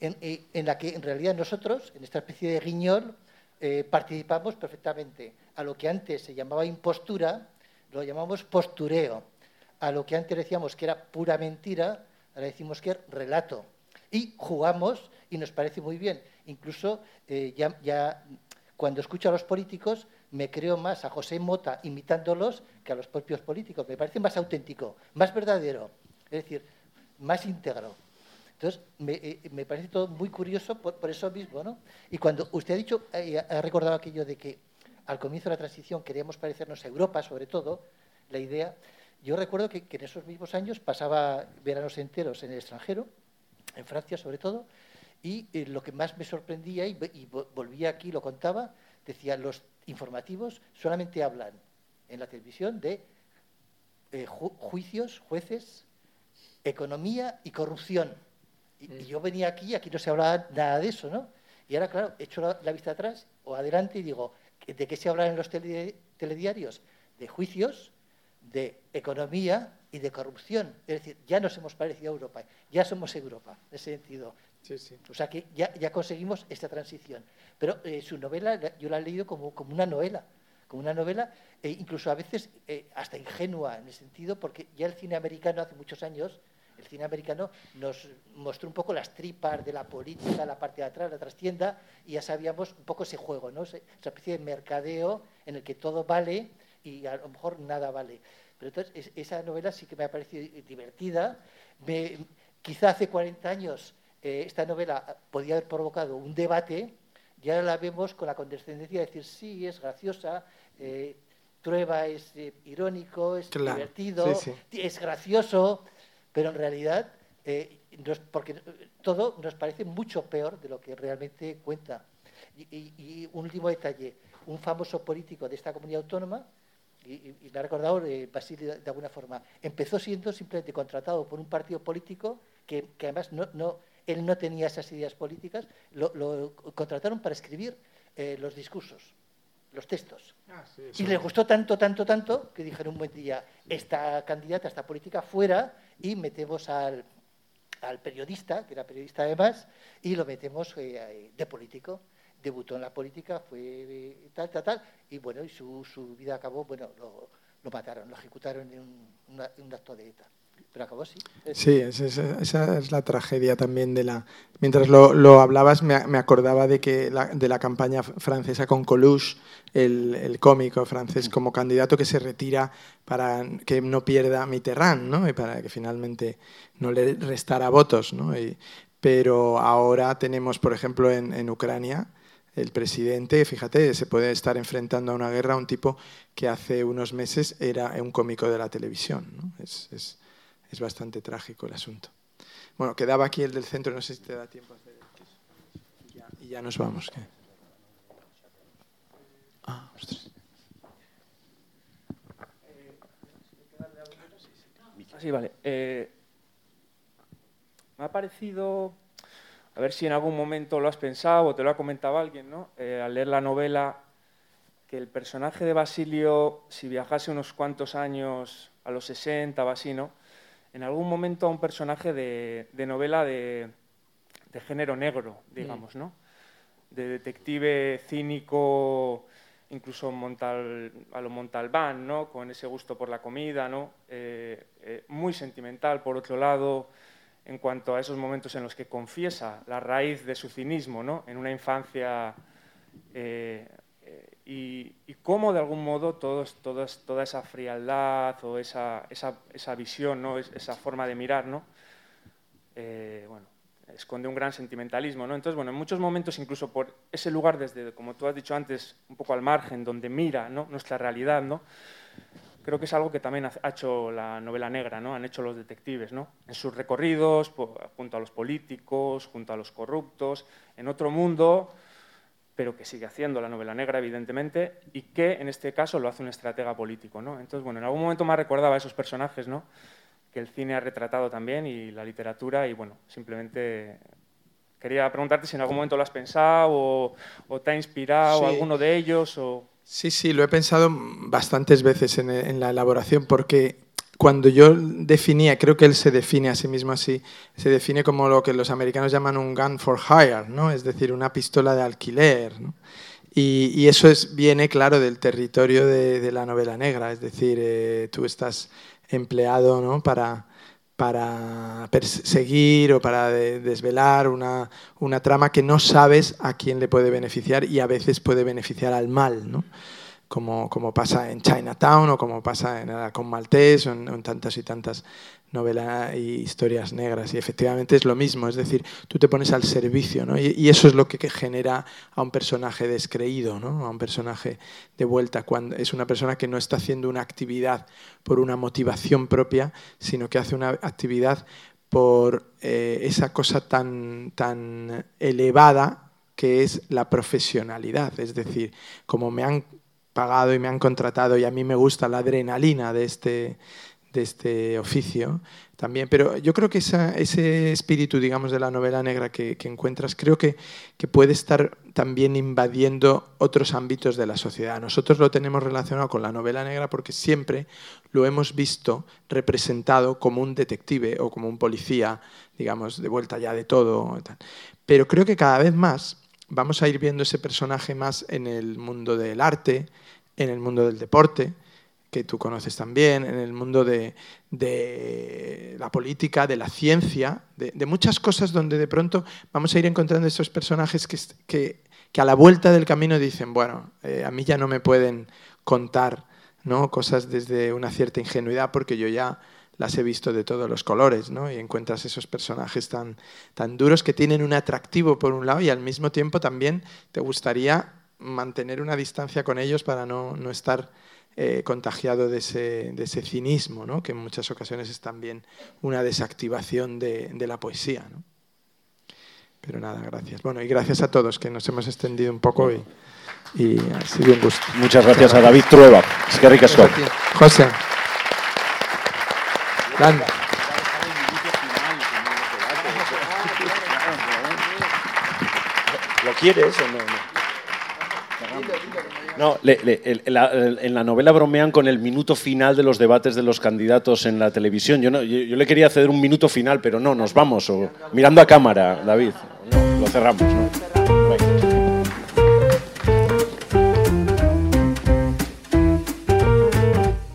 en, eh, en, la que en realidad nosotros, en esta especie de guiñol, eh, participamos perfectamente. A lo que antes se llamaba impostura, lo llamamos postureo. A lo que antes decíamos que era pura mentira, ahora decimos que es relato. Y jugamos y nos parece muy bien. Incluso eh, ya, ya cuando escucho a los políticos me creo más a José Mota imitándolos que a los propios políticos. Me parece más auténtico, más verdadero, es decir, más íntegro. Entonces, eh, me, parece todo muy curioso por, eso mismo, ¿no? Y cuando usted ha dicho, eh, ha recordado aquello de que al comienzo de la transición queríamos parecernos a Europa, sobre todo, la idea, yo recuerdo que, en esos mismos años pasaba veranos enteros en el extranjero, en Francia sobre todo, y eh, lo que más me sorprendía, y, volvía aquí, lo contaba, decía, los informativos solamente hablan en la televisión de juicios, jueces, economía y corrupción. Y, yo venía aquí, aquí no se hablaba nada de eso, ¿no? Y ahora, claro, echo la, la vista atrás o adelante y digo, ¿de qué se habla en los telediarios? De juicios, de economía y de corrupción. Es decir, ya nos hemos parecido a Europa, ya somos Europa, en ese sentido. Sí, sí. O sea que ya, ya conseguimos esta transición. Pero eh, su novela, yo la he leído como, como una novela, como una novela, e incluso a veces eh, hasta ingenua en el sentido, porque ya el cine americano hace muchos años el cine americano nos mostró un poco las tripas de la política, la parte de atrás, la trastienda, y ya sabíamos un poco ese juego, ¿no? esa especie de mercadeo en el que todo vale y a lo mejor nada vale. Pero entonces esa novela sí que me ha parecido divertida. quizá hace 40 años eh, esta novela podía haber provocado un debate, y ahora la vemos con la condescendencia de decir, sí, es graciosa, eh, Trueba es eh, irónico, es divertido, es gracioso, pero en realidad, eh, porque todo nos parece mucho peor de lo que realmente cuenta. Y, un último detalle, un famoso político de esta comunidad autónoma, y, me ha recordado eh, Basilio de, alguna forma, empezó siendo simplemente contratado por un partido político que, además no, él no tenía esas ideas políticas, lo, contrataron para escribir eh, los discursos los textos. Ah, y le gustó tanto, tanto, tanto, que dijeron un buen día, esta candidata, esta política, fuera y metemos al, periodista, que era periodista además, y lo metemos eh, de político. Debutó en la política, fue eh, tal, tal, tal, y bueno, y su, vida acabó, bueno, lo, mataron, lo ejecutaron en un, acto de ETA. Pero acabó así. Sí, esa, es la tragedia también de la... Mientras lo, hablabas me, acordaba de, que la, de la campaña francesa con Coluche, el, el cómico francés, como candidato que se retira para que no pierda Mitterrand, ¿no? Y para que finalmente no le restara votos, ¿no? Pero ahora tenemos, por ejemplo, en, en Ucrania, el presidente, fíjate, se puede estar enfrentando a una guerra a un tipo que hace unos meses era un cómico de la televisión, ¿no? Es, es bastante trágico el asunto. Bueno, quedaba aquí el del centro, no sé si te da tiempo a hacer el y ya, nos vamos. ¿qué? Ah, ostras. Sí, vale. Eh, me ha parecido, a ver si en algún momento lo has pensado o te lo ha comentado alguien, ¿no? Eh, al leer la novela, que el personaje de Basilio, si viajase unos cuantos años, a los 60 o así, ¿no? En algún momento a un personaje de, de novela de, de género negro, digamos, ¿no? De detective cínico, incluso Montal, a lo Montalbán, ¿no? Con ese gusto por la comida, ¿no? Eh, eh, muy sentimental, por otro lado, en cuanto a esos momentos en los que confiesa la raíz de su cinismo, ¿no? En una infancia eh, eh, y, y cómo de algún modo todos, todos- toda esa frialdad o esa, esa, esa visión, ¿no? Es- esa forma de mirar, ¿no? Eh, bueno, esconde un gran sentimentalismo, ¿no? Entonces, bueno, en muchos momentos, incluso por ese lugar desde, como tú has dicho antes, un poco al margen, donde mira ¿no? nuestra realidad, ¿no? Creo que es algo que también ha hecho la novela negra, ¿no? Han hecho los detectives, ¿no? En sus recorridos, po- junto a los políticos, junto a los corruptos, en otro mundo, pero que sigue haciendo la novela negra, evidentemente, y que en este caso lo hace un estratega político, ¿no? Entonces, bueno, en algún momento me recordaba a esos personajes, ¿no? Que el cine ha retratado también y la literatura, y bueno, simplemente quería preguntarte si en algún momento lo has pensado o, o te ha inspirado Sí. alguno de ellos o... Sí, sí, lo he pensado bastantes veces en, en la elaboración porque cuando yo definía, creo que él se define a sí mismo así, se define como lo que los americanos llaman un gun for hire, ¿no? Es decir, una pistola de alquiler, ¿no? Y, y eso es, viene, claro, del territorio de, de la novela negra, es decir, eh, tú estás empleado ¿no? para, para perseguir o para de- desvelar una, una trama que no sabes a quién le puede beneficiar y a veces puede beneficiar al mal, ¿no? Como, como pasa en Chinatown o como pasa en con Maltés o en, tantas y tantas novelas y historias negras. Y efectivamente es lo mismo, es decir, tú te pones al servicio ¿no? y, y eso es lo que, que genera a un personaje descreído, ¿no? a un personaje de vuelta, cuando es una persona que no está haciendo una actividad por una motivación propia, sino que hace una actividad por eh, esa cosa tan, tan elevada que es la profesionalidad. Es decir, como me han pagado y me han contratado y a mí me gusta la adrenalina de este, de este oficio también. Pero yo creo que ese espíritu, digamos, de la novela negra que, que encuentras, creo que, que, puede estar también invadiendo otros ámbitos de la sociedad. Nosotros lo tenemos relacionado con la novela negra porque siempre lo hemos visto representado como un detective o como un policía, digamos, de vuelta ya de todo. Pero creo que cada vez más vamos a ir viendo ese personaje más en el mundo del arte, en el mundo del deporte, que tú conoces también, en el mundo de, la política, de la ciencia, de, muchas cosas donde de pronto vamos a ir encontrando estos personajes que, que, que a la vuelta del camino dicen, bueno, eh, a mí ya no me pueden contar ¿no? cosas desde una cierta ingenuidad porque yo ya las he visto de todos los colores, ¿no? Y encuentras esos personajes tan, tan duros que tienen un atractivo por un lado y al mismo tiempo también te gustaría mantener una distancia con ellos para no, no estar eh, contagiado de ese, de ese cinismo, ¿no? que en muchas ocasiones es también una desactivación de, de la poesía. ¿no? Pero nada, gracias. Bueno, y gracias a todos, que nos hemos extendido un poco y, y ha sido un gusto. Muchas gracias a David Trueba. Es que ricasco. José. ¿Lo quieres o no? No, le, la, en la novela bromean con el minuto final de los debates de los candidatos en la televisión. Yo, no, yo, le quería ceder un minuto final, pero no, nos vamos. Mirando a cámara, David. Lo cerramos, ¿no?